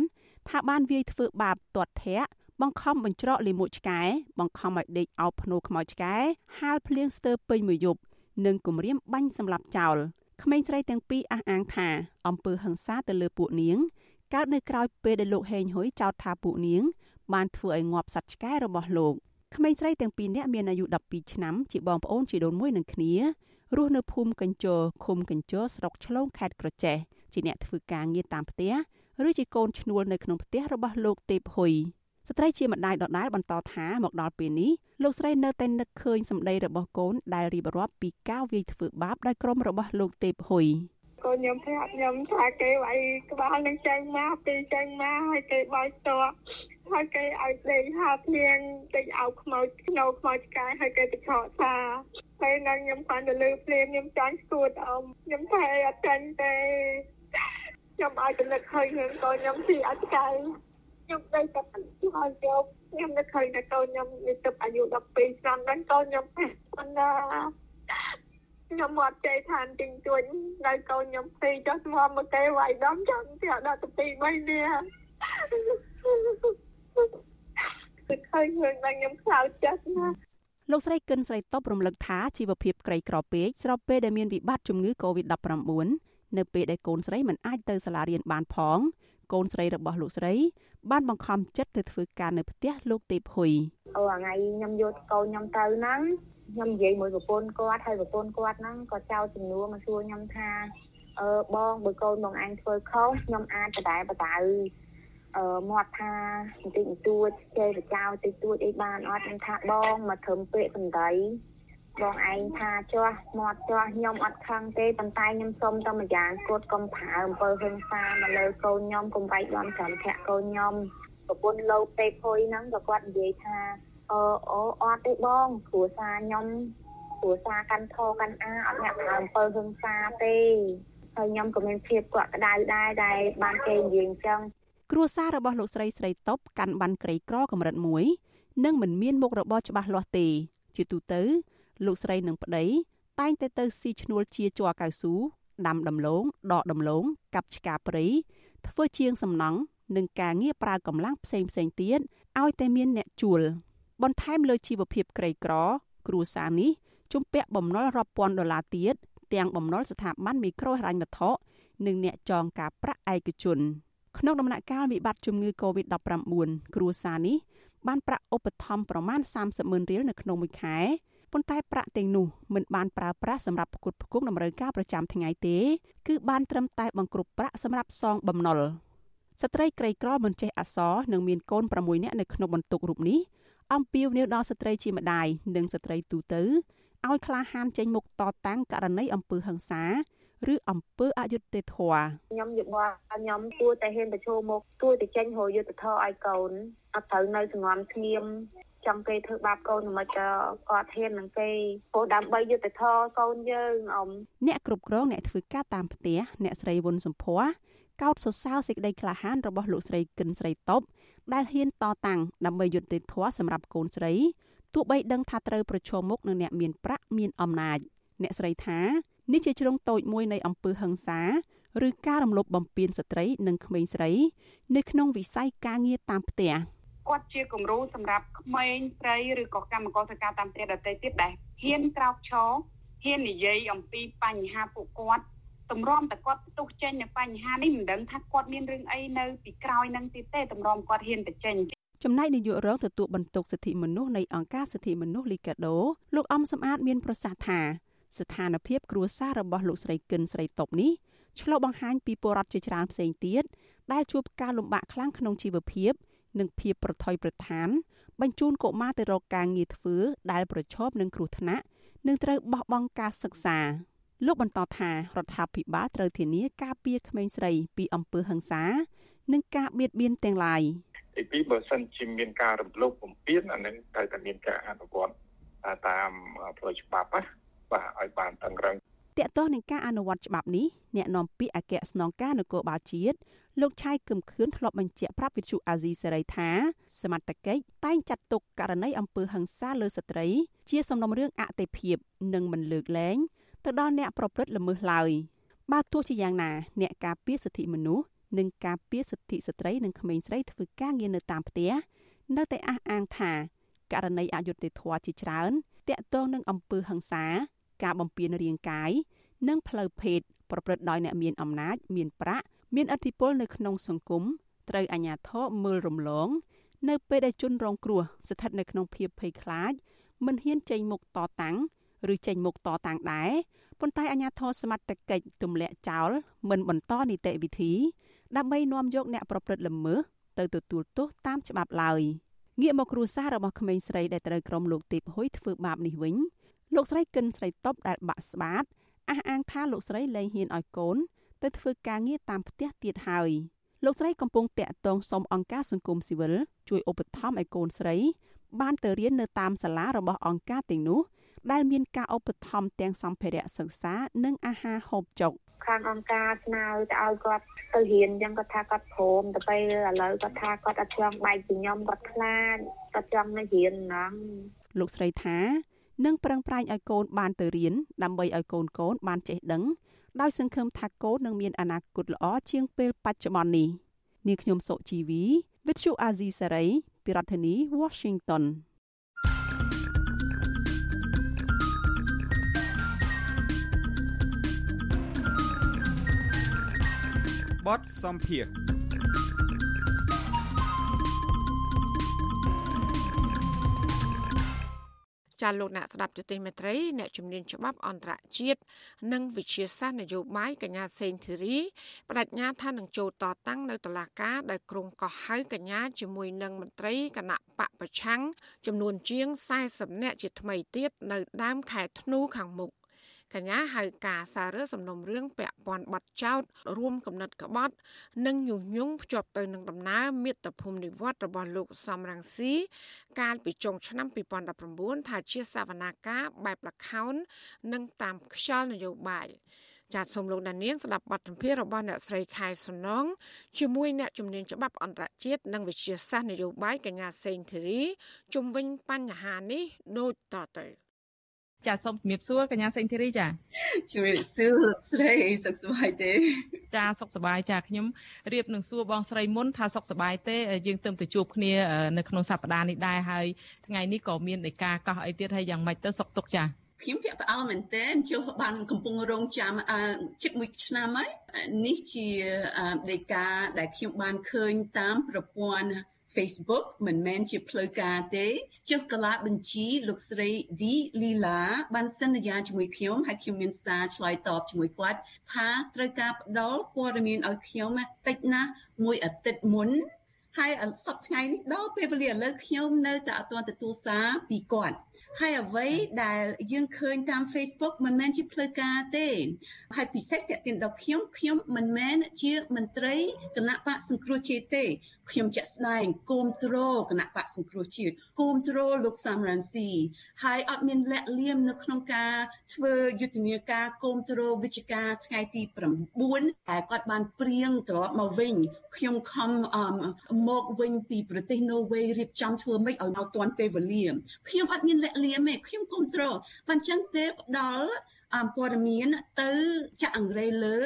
ថាបានវាយធ្វើបាបទាត់ធាក់ បង្ខំបញ្ច្រកលាមកឆ្កែបង្ខំឲ្យដេកអោបភ្នូខ្មោចឆ្កែហាលភ្លៀងស្ទើរពេញមួយយប់និងគំរាមបាញ់សម្លាប់ចោលក្មេងស្រីទាំងពីរអះអាងថាអំពើហិង្សាទៅលើពួកនាងកើតនៅក្រៅពេលដែលលោកហេងហ៊ុយចោទថាពួកនាង បានធ្វើឲ្យងាប់សត្វឆ្កែរបស់លោកក្មេងស្រីទាំងពីរនាក់មានអាយុ12ឆ្នាំជាបងប្អូនជីដូនមួយនឹងគ្នារស់នៅភូមិកញ្ជរឃុំកញ្ជរស្រុកឆ្លងខេត្តក្រចេះជាអ្នកធ្វើការងារតាមផ្ទះឬជាកូនឈ្នួលនៅក្នុងផ្ទះរបស់លោកទេពហ៊ុយ ស្ត្រីជាម្ដាយដដែលបន្តថាមកដល់ពេលនេះលោកស្រីនៅតែនឹកឃើញសម្ដីរបស់កូនដែលរៀបរាប់ពីការវាយធ្វើបាបដោយក្រុមរបស់លោកទេពហ៊ុយកូនខ្ញុំប្រាប់ខ្ញុំថាគេវាយក្បាលនឹងចេញមកពីចេញមកហើយគេបោចតក់ហើយគេឲ្យដេកហាភ្លៀងដេកឲ្យខ្មោចខ្នោខ្មោចឆ្កែហើយគេទៅឆក់ថាហើយនឹងខ្ញុំគាត់ទៅលើភ្លៀងខ្ញុំចាញ់ស្គួតអមខ្ញុំថែអត់ចាញ់ទេខ្ញុំឲ្យទៅនឹកឃើញរឿងកូនខ្ញុំពីអត់ឆ្កែ ខ្ញុំទៅតែឆ្លើយយកខ្ញុំនឹកឃើញតែកូនខ្ញុំមានទឹកអាយុ12ឆ្នាំហ្នឹងកូនខ្ញុំប៉ុន្តែខ្ញុំមកចេះឋានទិញជួញនៅកូនខ្ញុំពីរចុះស្មមមកគេវាយដំចាំទៀតដល់ទៅ2 3នាក់គឺឃើញរឿងហ្នឹងខ្ញុំខ្លោចចិត្តណាស់លោកស្រីគិនស្រីតបរំលឹកថាជីវភាពក្រីក្រពេកស្របពេលដែលមានវិបត្តិជំងឺ Covid-19 នៅពេលដែលកូនស្រីមិនអាចទៅសាលារៀនបានផងកូនស្រីរបស់លោកស្រីបានបង្ខំចិត្តទៅធ្វើការនៅផ្ទះលោកទេពហ៊ុយអូថ្ងៃខ្ញុំយកកូនខ្ញុំទៅហ្នឹងខ្ញុំនិយាយមួយប្រពន្ធគាត់ហើយប្រពន្ធគាត់ហ្នឹងក៏ចោទចំនួនមកសួរខ្ញុំថាអឺបងបើកូនបងអញធ្វើខុសខ្ញុំអាចបដែបដៅអឺមាត់ថាបន្តិចបន្តួចចេះបចោតិចតួចអីបានអត់ខ្ញុំថាបងមកត្រឹមពាក្យសម្ដី បងឯងថាចាស់មាត់ចាស់ខ្ញុំអត់ខឹងទេប៉ុន្តែខ្ញុំសុំតែម្យ៉ាងគាត់កុំប្រើអំពើហិង្សាមកលើកូនខ្ញុំកុំវាយដំចាំធាក់កូនខ្ញុំប្រពន្ធលោកទេភុយហ្នឹងក៏គាត់និយាយថាអឺអូអត់ទេបងគ្រួសារខ្ញុំគ្រួសារកាន់ធរកាន់អាអត់អ្នកប្រើអំពើហិង្សាទេហើយខ្ញុំក៏មានភាពកក់ក្ដៅដែរដែលបានគេនិយាយអញ្ចឹងគ្រួសាររបស់លោកស្រីស្រីតបកាន់បានក្រីក្រកម្រិត1និងមិនមានមុខរបរច្បាស់លាស់ទេ ជាទូទៅ លោកស្រីនិងប្តីតែងតែទៅស៊ីឈ្នួលជាជ័រកៅស៊ូដាំដំឡូងដកដំឡូងកាប់ឆ្កាព្រៃធ្វើជាងសំណង់និងការងារប្រើកម្លាំងផ្សេងផ្សេងទៀតឲ្យតែមានអ្នកជួល បន្ថែមលើជីវភាពក្រីក្រ គ្រួសារនេះជំពាក់បំណុលរាប់ពាន់ដុល្លារទៀតទាំងបំណុលស្ថាប័នមីក្រូហិរញ្ញវត្ថុនិងអ្នកចងការប្រាក់ឯកជនក្នុងដំណាក់កាលវិបត្តិជំងឺ Covid-19 គ្រួសារនេះបានប្រាក់ឧបត្ថម្ភប្រមាណ30ម៉ឺនរៀលនៅក្នុងមួយខែ ប៉ុន្តែប្រាក់ទាំងនោះមិនបានប្រើប្រាស់សម្រាប់ផ្គត់ផ្គង់តម្រូវការប្រចាំថ្ងៃទេ គឺបានត្រឹមតែបង្គ្រប់ប្រាក់សម្រាប់សងបំណុលស្ត្រីក្រីក្រមិនចេះអក្សរនិងមានកូន6នាក់នៅក្នុងបន្ទុករូបនេះអំពាវនាវដល់ស្ត្រីជាម្ដាយនិងស្ត្រីទូទៅឲ្យក្លាហានចេញមុខតតាំងករណីអំពើហិង្សាឬអំពើអយុត្តិធម៌ខ្ញុំយល់ថាខ្ញុំគួរតែហ៊ានប្រឈមមុខគួរតែចេញរយុត្តិធម៌ឲ្យកូនអត់ត្រូវនៅសងំស្ងៀមចង់គេធ្វើបាបកូនមិនក៏គាត់ហ៊ាននឹងគេព្រោះដើម្បីយុត្តិធម៌កូនយើងអ៊ំអ្នកគ្រប់គ្រងអ្នកធ្វើការតាមផ្ទះអ្នកស្រីវុនសំភ័រកោតសរសើរសេចក្តីក្លាហានរបស់លោកស្រីគិនស្រីតបដែលហ៊ានតតាំងដើម្បីយុត្តិធម៌សម្រាប់កូនស្រីទោះបីដឹងថាត្រូវប្រឈមមុខនឹងអ្នកមានប្រាក់មានអំណាចអ្នកស្រីថានេះជាជ្រុងតូចមួយនៃអំពើហិង្សាឬការរំលោភបំពានស្ត្រីនិងក្មេងស្រី នៅក្នុងវិស័យការងារតាមផ្ទះ គាត់ជាគំរូសម្រាប់ក្មេងស្រីឬក៏កម្មករធ្វើការតាមផ្ទះដទៃទៀតដែលហ៊ានក្រោកឈរហ៊ាននិយាយអំពីបញ្ហាពួកគាត់តម្រាំតែគាត់ផ្ទុះចេញនៅបញ្ហានេះមិនដឹងថាគាត់មានរឿងអីនៅពីក្រោយនឹងទៀតទេតម្រាំគាត់ហ៊ានទៅចេញចំណែកនាយករងទទួលបន្ទុកសិទ្ធិមនុស្សនៃអង្គការសិទ្ធិមនុស្សលីកាដូលោកអំសំអាតមានប្រសាសន៍ថាស្ថានភាពគ្រួសាររបស់លោកស្រីគិនស្រីតបនេះឆ្លុះបង្ហាញពីពលរដ្ឋជាច្រើនផ្សេងទៀតដែលជួបការលំបាកខ្លាំងក្នុងជីវភាព និងភាពប្រថុយប្រថាន បញ្ជូនកុមារទៅរកការងារធ្វើដែលប្រឈមនឹងគ្រោះថ្នាក់និងត្រូវបោះបង់ការសិក្សាលោកបន្តថារដ្ឋាភិបាលត្រូវធានាការពារក្មេងស្រីពីអំពើហិង្សា និងការបៀតបៀនទាំងឡាយទីពីរបើសិនជាមានការរំលោភបំពានអានឹងត្រូវតែមានការអនុវត្តតាមផ្លូវច្បាប់ណាបាទឲ្យបានតឹងរឹង តកតោះនឹងការអនុវត្តច្បាប់នេះអ្នកនាំពាក្យអគ្គស្នងការនគរបាលជាតិលោកឆៃគឹមខឿនធ្លាប់បញ្ជាក់ប្រាប់វិទ្យុអាស៊ីសេរីថាសមត្ថកិច្ចតែងចាត់ទុកករណីអំពើហិង្សាលើស្ត្រី ជាសំណុំរឿងអតិភិបនិងមិនលើកលែងទៅដល់អ្នកប្រព្រឹត្តល្មើសឡើយបើទោះជាយ៉ាងណាអ្នកការពារសិទ្ធិមនុស្សនិងការពារសិទ្ធិស្ត្រីនិងក្មេងស្រីធ្វើការងារនៅតាមផ្ទះនៅតែអះអាងថាករណីអយុត្តិធម៌ជាច្រើនតាក់ទងនឹងអំពើហិង្សា ការបំពានរាងកាយនិងផ្លូវភេទប្រព្រឹត្តដោយអ្នកមានអំណាច មានប្រាក់មានឥទ្ធិពលនៅក្នុងសង្គមត្រូវអាជ្ញាធរមើលរំលង នៅពេលដែលជនរងគ្រោះស្ថិតនៅក្នុងភាពភ័យខ្លាចមិនហ៊ានចេញមុខតតាំងឬចេញមុខតតាំងដែរប៉ុន្តែអាជ្ញាធរសមត្ថកិច្ចទម្លាក់ចោលមិនបន្តនីតិវិធី ដើម្បីនាំយកអ្នកប្រព្រឹត្តល្មើសទៅទទួលទោសតាមច្បាប់ឡើយងាកមកគ្រួសាររបស់ក្មេងស្រីដែលត្រូវក្រុមលោកទេពហ៊ុយធ្វើបាបនេះវិញ លោកស្រីកិនស្រីតបដែលបាក់ស្បាតអះអាងថាលោកស្រីលែងហ៊ានឲ្យកូនទៅធ្វើការងារតាមផ្ទះទៀតហើយលោកស្រីកំពុងតាក់ទងសុំអង្គការសង្គមស៊ីវិលជួយឧបត្ថម្ភឲ្យកូនស្រី បានទៅរៀននៅតាមសាលារបស់អង្គការទាំងនោះដែលមានការឧបត្ថម្ភទាំងសម្ភារៈសិក្សានិងអាហារហូបចុកខខាងអង្គការស្នើទៅឲ្យគាត់ទៅរៀនអញ្ចឹងគាត់ថាគាត់ព្រមទៅពេលឥឡូវគាត់ថាគាត់អត់ចង់បែកពីខ្ញុំគាត់ខ្លាចគាត់ចង់នៅរៀនហ្នឹងលោកស្រីថា នឹងប្រឹងប្រែងឲ្យកូនបានទៅរៀនដើម្បីឲ្យកូនកូនបានចេះដឹងដោយសង្ឃឹមថាកូននឹងមានអនាគតល្អជាងពេលបច្ចុប្បន្ននេះនាងខ្ញុំសុជីវី With you Azizi Saray ពីរដ្ឋធានី Washington បទសំភារ ចាលោកអ្នកស្ដាប់ទទីមេត្រីអ្នកជំនាញច្បាប់អន្តរជាតិនិងវិជាសាស្ត្រនយោបាយកញ្ញាសេងធីរីបដិញ្ញាថានឹងចូលតតាំងនៅតុលាការដែលក្រុងកោះហៅកញ្ញាជាមួយនឹងមន្ត្រីគណៈបកប្រឆាំងចំនួនជាង40នាក់ជាថ្មីទៀតនៅដើមខែធ្នូខាងមុខ កញ្ញាហៅការសាររើសំណុំរឿងពាក់ព័ន្ធបទចោតរួមកំណត់ក្បត់ និងញុះញង់ភ្ជាប់ទៅនឹងដំណើរមាតុភូមិនិវត្តរបស់លោកសំរងស៊ីកាលពីចុងឆ្នាំ2019ថាជាសវនាការបែបលខោននិងតាមខ្យល់នយោបាយចាត់សូមលោកដានៀងស្ដាប់បទសម្ភាសន៍របស់អ្នកស្រីខែសំណងជាមួយអ្នកជំនាញច្បាប់អន្តរជាតិនិងវិជាសាស្ត្រនយោបាយកញ្ញាសេងធីរីជុំវិញបញ្ហានេះដូចតទៅ ចាសូមជំរាបសួរកញ្ញាសេងធីរីចាជំរាបសួរស្រីសុខសប្បាយទេ ចាសុខសប្បាយចាខ្ញុំរៀបនឹងសួរបងស្រីមុនថាសុខសប្បាយទេយើងទៅទៅជួបគ្នានៅក្នុងសប្តាហ៍នេះដែរហើយថ្ងៃនេះក៏មានឯកាកោះអីទៀតហើយយ៉ាងម៉េចទៅសុខទុកចាខ្ញុំភាក់ផ្អើលមែនតើជួបានកំពុងរងចាំជិតមួយឆ្នាំហើយនេះជាដេកាដែលខ្ញុំបានឃើញតាមប្រព័ន្ធ Facebook មិនមែនជាផ្លូវការទេចុះកាលាបញ្ជីលោកស្រី D Lila បានសន្យាជាមួយខ្ញុំហើយខ្ញុំមានសារឆ្លើយតបជាមួយគាត់ថាត្រូវការផ្ដល់ព័ត៌មានឲ្យខ្ញុំតិចណាស់មួយអាទិត្យមុនហើយសប្តាហ៍ថ្ងៃនេះដល់ពេលវេលាឥឡូវខ្ញុំនៅតែអត់ទាន់ទទួលសារពីគាត់ហើយអ្វីដែលយើងឃើញតាម Facebook មិនមែនជាផ្លូវការទេហើយពិសេសតេតិនដល់ខ្ញុំខ្ញុំមិនមែនជាមន្ត្រីគណៈបកសង្គ្រោះជាតិទេ ខ្ញុំជាក់ស្ដែងគុំទ្រគណៈបកសង្គ្រោះជាតិគុំទ្រលោកសំរងស៊ីហើយអត់មានលាក់លៀមនៅក្នុងការធ្វើយុទ្ធនាការគុំទ្រវិជ្ជការថ្ងៃទី9តែគាត់បានព្រៀងត្រឡប់មកវិញខ្ញុំខំមកវិញពីប្រទេសណូវេរៀបចំធ្វើម៉េចឲ្យនៅទាន់ពេលវេលាខ្ញុំអត់មានលាក់លៀមទេខ្ញុំគុំទ្របានចឹងពេលផ្ដល់ព័ត៌មានទៅចាក់អង្រេលើ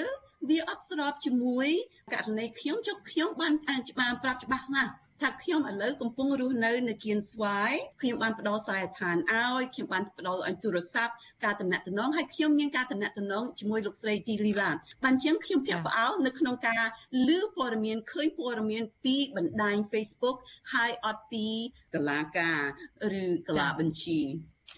វាអត់ស្របជាមួយករណីខ្ញុំចុះខ្ញុំបានច្បាស់ប្រាប់ច្បាស់ណាស់ថាខ្ញុំឥឡូវកំពុងរស់នៅនៅគៀនស្វាយខ្ញុំបានផ្ដល់សាយដ្ឋានឲ្យខ្ញុំបានផ្ដល់ឲ្យទូរស័ព្ទការតំណតំណងហើយខ្ញុំមានការតំណតំណងជាមួយលោកស្រីជីលីឡាបានជាងខ្ញុំភាក់ផ្អើលនៅក្នុងការលើព័ត៌មានឃើញព័ត៌មានពីបណ្ដាញ Facebook ហើយអត់ពីតឡាការឬកលាបញ្ជី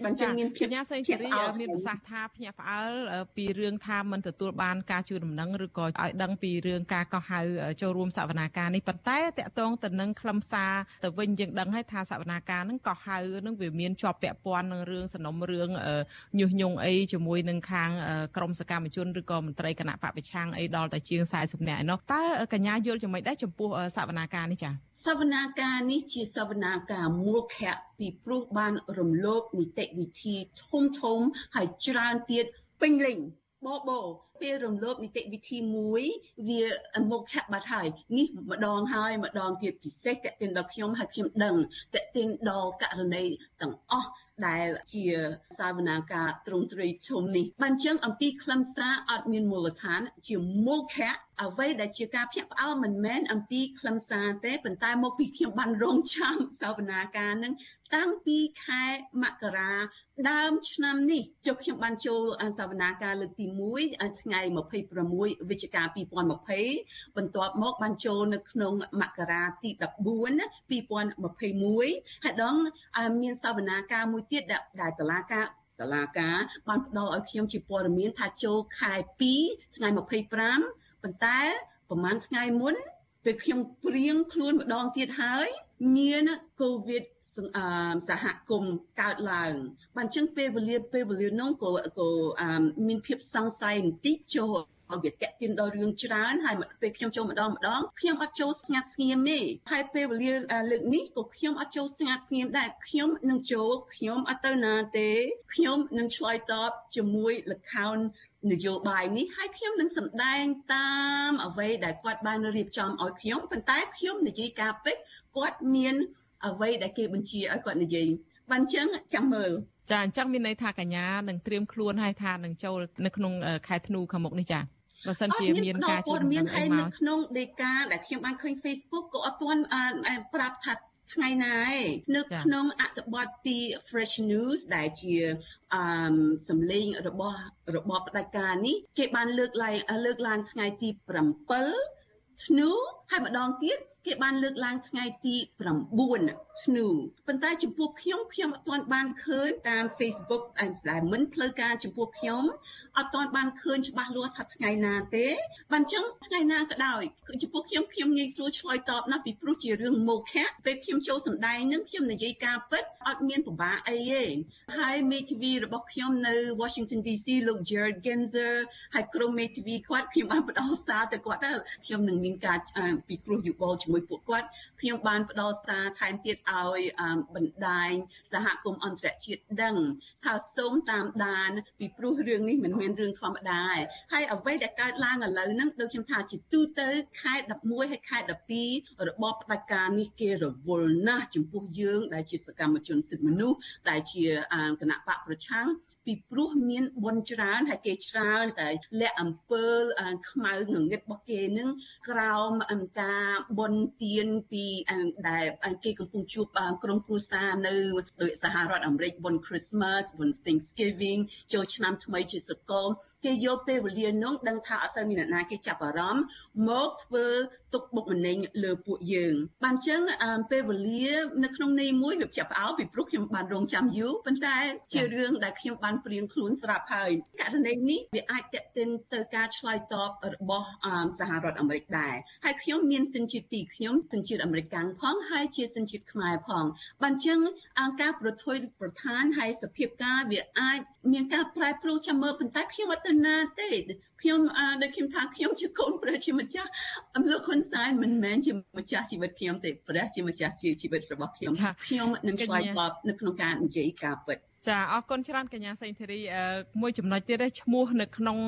បញ្ជាមានភាពញាសេងសេរីមានប្រសាសន៍ថាភ្ញាក់ផ្អើលពីរឿងថាមិនទទួលបានការជួយដំណឹងឬក៏ឲ្យដឹងពីរឿងការកោះហៅចូលរួមសវនាការនេះប៉ុន្តែតកតងទៅនឹងខ្លឹមសារទៅវិញយើងដឹងហើយថាសវនាការនឹងកោះហៅនឹងវាមានជាប់ពាក់ព័ន្ធនឹងរឿងសំណុំរឿងញុះញង់អីជាមួយនឹងខាងក្រមសកម្មជនឬក៏មន្ត្រីគណៈបពប្រឆាំងអីដល់តែជាង40នាក់ឯនោះតើកញ្ញាយល់យ៉ាងម៉េចដែរចំពោះសវនាការនេះចា៎សវនាការនេះជាសវនាការមូលខៈពីព្រោះបានរំលោភនីតិវិធីធំធំហើយច្រើនទៀតពេញលេញបបោពេលរំលោភនីតិវិធីមួយវាមុខឆាក់បាត់ហើយនេះម្ដងហើយម្ដងទៀតពិសេសតេតិនដល់ខ្ញុំហើយខ្ញុំដឹងតេតិនដល់ករណីទាំងអស់ដែលជាសាវនាការទ្រង់ទ្រីធំនេះបានចឹងអំពីខ្លឹមសារអត់មានមូលដ្ឋាន ជាមុខៈអ្វីដែលជាការភ្ញាក់ផ្អើលមិនមែនអំពីខ្លឹមសារទេប៉ុន្តែមកពីខ្ញុំបានរងចាំសាវនាការនឹង តាំងពីខែមករាដើមឆ្នាំនេះចុះខ្ញុំបានចូលសាវនាការលើកទី1ថ្ងៃ26វិច្ឆិកា2020បន្ទាប់មកបានចូលនៅក្នុងមករាទី14 2021ហើយដងមានសាវនាការមួយទៀតដែលតឡាការតឡាការបានផ្ដល់ឲ្យខ្ញុំជាព័ត៌មានថាចូលខែ2ថ្ងៃ25ប៉ុន្តែប្រហែលថ្ងៃមុន ពេលខ្ញុំព្រៀងខ្លួនម្ដងទៀតហើយមានកូវីដសហគមន៍កើតឡើងបានចឹងពេលវេលាពេលវេលានោះក៏ក៏មានភាពសង្ស័យបន្តិចចូល ហើយវាតាក់ទាញដល់រឿងច្រើនហើយពេលខ្ញុំចូលម្ដងម្ដងខ្ញុំអត់ចូលស្ងាត់ស្ងៀមទេហើយពេលវេលាលើកនេះក៏ខ្ញុំអត់ចូលស្ងាត់ស្ងៀមដែរខ្ញុំនឹងចូលខ្ញុំអត់ទៅណាទេខ្ញុំនឹងឆ្លើយតបជាមួយលខោននយោបាយនេះហើយខ្ញុំនឹងសម្ដែងតាមអ្វីដែលគាត់បានរៀបចំឲ្យខ្ញុំប៉ុន្តែខ្ញុំនិយាយការពេចគាត់មានអ្វីដែលគេបញ្ជាឲ្យគាត់និយាយបានចឹងចាំមើលចាអញ្ចឹងមានន័យថាកញ្ញានឹងត្រៀមខ្លួនហើយថានឹងចូលនៅក្នុងខែធ្នូខាងមុខនេះចា បើសិនជាមានការជួយមានហើយនៅក្នុងដេកាដែលខ្ញុំបានឃើញ Facebook ក៏អត់ទាន់ប្រាប់ថាថ្ងៃណាឯងនៅក្នុងអត្ថបទពី Fresh News ដែលជាអឺសម្លេងរបស់របបផ្ដាច់ការនេះគេបានលើកឡើងលើកឡើងថ្ងៃទី7ធ្នូហើយម្ដងទៀត គេបានលើកឡើងថ្ងៃទី9ធ្នូប៉ុន្តែចំពោះខ្ញុំខ្ញុំអត់ទាន់បានឃើញតាម Facebook ដែលមិនផ្លូវការចំពោះខ្ញុំអត់ទាន់បានឃើញច្បាស់លាស់ថាថ្ងៃណាទេបានចឹងថ្ងៃណាក៏ដោយចំពោះខ្ញុំខ្ញុំងាយស្រួលឆ្លើយតបណាស់ពីព្រោះជារឿងមោខៈពេលខ្ញុំចូលសម្ដែងនឹងខ្ញុំនិយាយការពិតអត់មានពិបាកអីទេហើយមេធាវីរបស់ខ្ញុំនៅ Washington DC លោក Jared Genzer ហើយក្រុមមេធាវីគាត់ខ្ញុំបានផ្ដល់សារទៅគាត់ថាខ្ញុំនឹងមានការពិគ្រោះយោបល់ជាមួយពួកគាត់ខ្ញុំបានផ្ដល់សារថែមទៀតឲ្យបណ្ដាញសហគមន៍អន្តរជាតិដឹងថាសូមតាមដាន ពីព្រោះរឿងនេះមិនមែនរឿងធម្មតាទេហើយអ្វីដែលកើតឡើងឥឡូវហ្នឹងដូចខ្ញុំថាជាទូទៅខែ11ហើយខែ12របបផ្ដាច់ការនេះគេរវល់ណាស់ចំពោះយើងដែលជាសកម្មជនសិទ្ធិមនុស្សដែលជាគណៈបកប្រឆាំង ពីព្រោះមានបុណ្យច្រើនហើយគេច្រើនតែលាក់អំពើខ្មៅងងឹតរបស់គេនឹងក្រោមអង្ការបុណ្យទានពីដែលគេកំពុងជួបក្រុមគ្រួសារនៅដោយសហរដ្ឋអាមេរិកបុណ្យ Christmas បុណ្យ Thanksgiving ចូលឆ្នាំថ្មីជាសកលគេយកពេលវេលានោះដឹងថាអត់សូវមានអ្នកណាគេចាប់អារម្មណ៍មកធ្វើទុកបុកម្នេញលើពួកយើងបានចឹងពេលវេលានៅក្នុងន័យមួយវាចាប់ផ្អើលពីព្រោះខ្ញុំបានរងចាំយូរប៉ុន្តែជារឿងដែលខ្ញុំបានព្រៀងខ្លួនស្រាប់ហើយករណីនេះវាអាចតេតិនទៅការឆ្លើយតបរបស់សហរដ្ឋអាមេរិកដែរហើយខ្ញុំមានសិនជាតិពីរខ្ញុំសិនជាតិអាមេរិកផងហើយជាសិនជាតិខ្មែរផងបានចឹងអង្គការប្រថុយប្រធានហើយសភាពការវាអាចមានការប្រែប្រួលចាំមើលប៉ុន្តែខ្ញុំអត់ទៅណាទេខ្ញុំដូចខ្ញុំថាខ្ញុំជាកូនព្រះជាម្ចាស់អមលោកហ៊ុនសែនមិនមែនជាម្ចាស់ជីវិតខ្ញុំទេព្រះជាម្ចាស់ជាជីវិតរបស់ខ្ញុំខ្ញុំនឹងឆ្លើយតបនៅក្នុងការនិយាយការពិត ចាអរគុណច្រើនកញ្ញាសេងធីរីមួយចំណុចទៀតឈ្មោះនៅក្នុង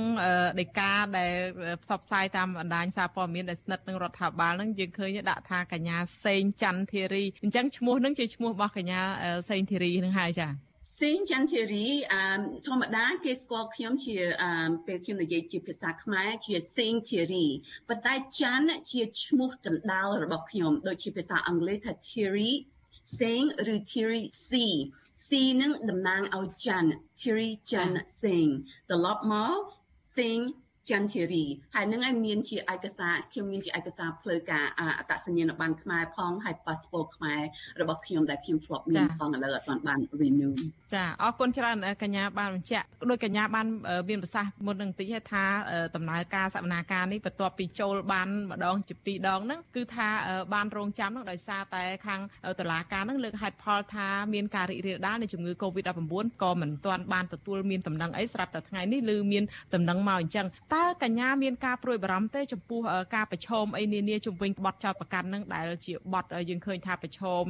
ដីកាដែលផ្សព្វផ្សាយតាមបណ្ដាញសារព័ត៌មានដែលស្និទ្ធនឹងរដ្ឋាភិបាលហ្នឹងយើងឃើញដាក់ថាកញ្ញាសេងច័ន្ទធីរីអញ្ចឹងឈ្មោះហ្នឹងជាឈ្មោះរបស់កញ្ញាសេងធីរីហ្នឹងហើយចាសេងចន្ទធីរីអឺធម្មតាគេស្គាល់ខ្ញុំជាអឺពេលខ្ញុំនិយាយជាភាសាខ្មែរជាសេងធីរីប៉ុន្តែច័ន្ទជាឈ្មោះកណ្ដាលរបស់ខ្ញុំដូចជាភាសាអង់គ្លេសថា Thierry សេងឬ Thierry C C នឹងតំណាងឲ្យច័ន្ទ Thierry ច័ន្ទសេងត្រឡប់មកសេង ចន្ទធីរីហើយនឹងឲ្យមានជាឯកសារខ្ញុំមានជាឯកសារផ្លូវការអត្តសញ្ញាណប័ណ្ណខ្មែរផងហើយ passport ខ្មែររបស់ខ្ញុំដែលខ្ញុំធ្លាប់មានផងឥឡូវអត់ទាន់បាន renew ចាអរគុណច្រើនកញ្ញាបានបញ្ជាក់ដោយកញ្ញាបានមានប្រសាសន៍មុននឹងតិចថាដំណើរការសវនាការនេះបន្ទាប់ពីចូលបានម្ដងជាពីរដងហ្នឹងគឺថាបានរងចាំហ្នឹងដោយសារតែខាងតុលាការហ្នឹងលើកហេតុផលថាមានការរីករាលដាលនៃជំងឺ Covid-19 ក៏មិនទាន់បានទទួលមានដំណឹងអីស្រាប់តែថ្ងៃនេះឬមានដំណឹងមកអញ្ចឹងតើកញ្ញាមានការព្រួយបារម្ភទេចំពោះការប្រឈមអីនានាជំវិញបទចោតប្រកាន់នឹងដែលជាបទយើងឃើញថាប្រឈម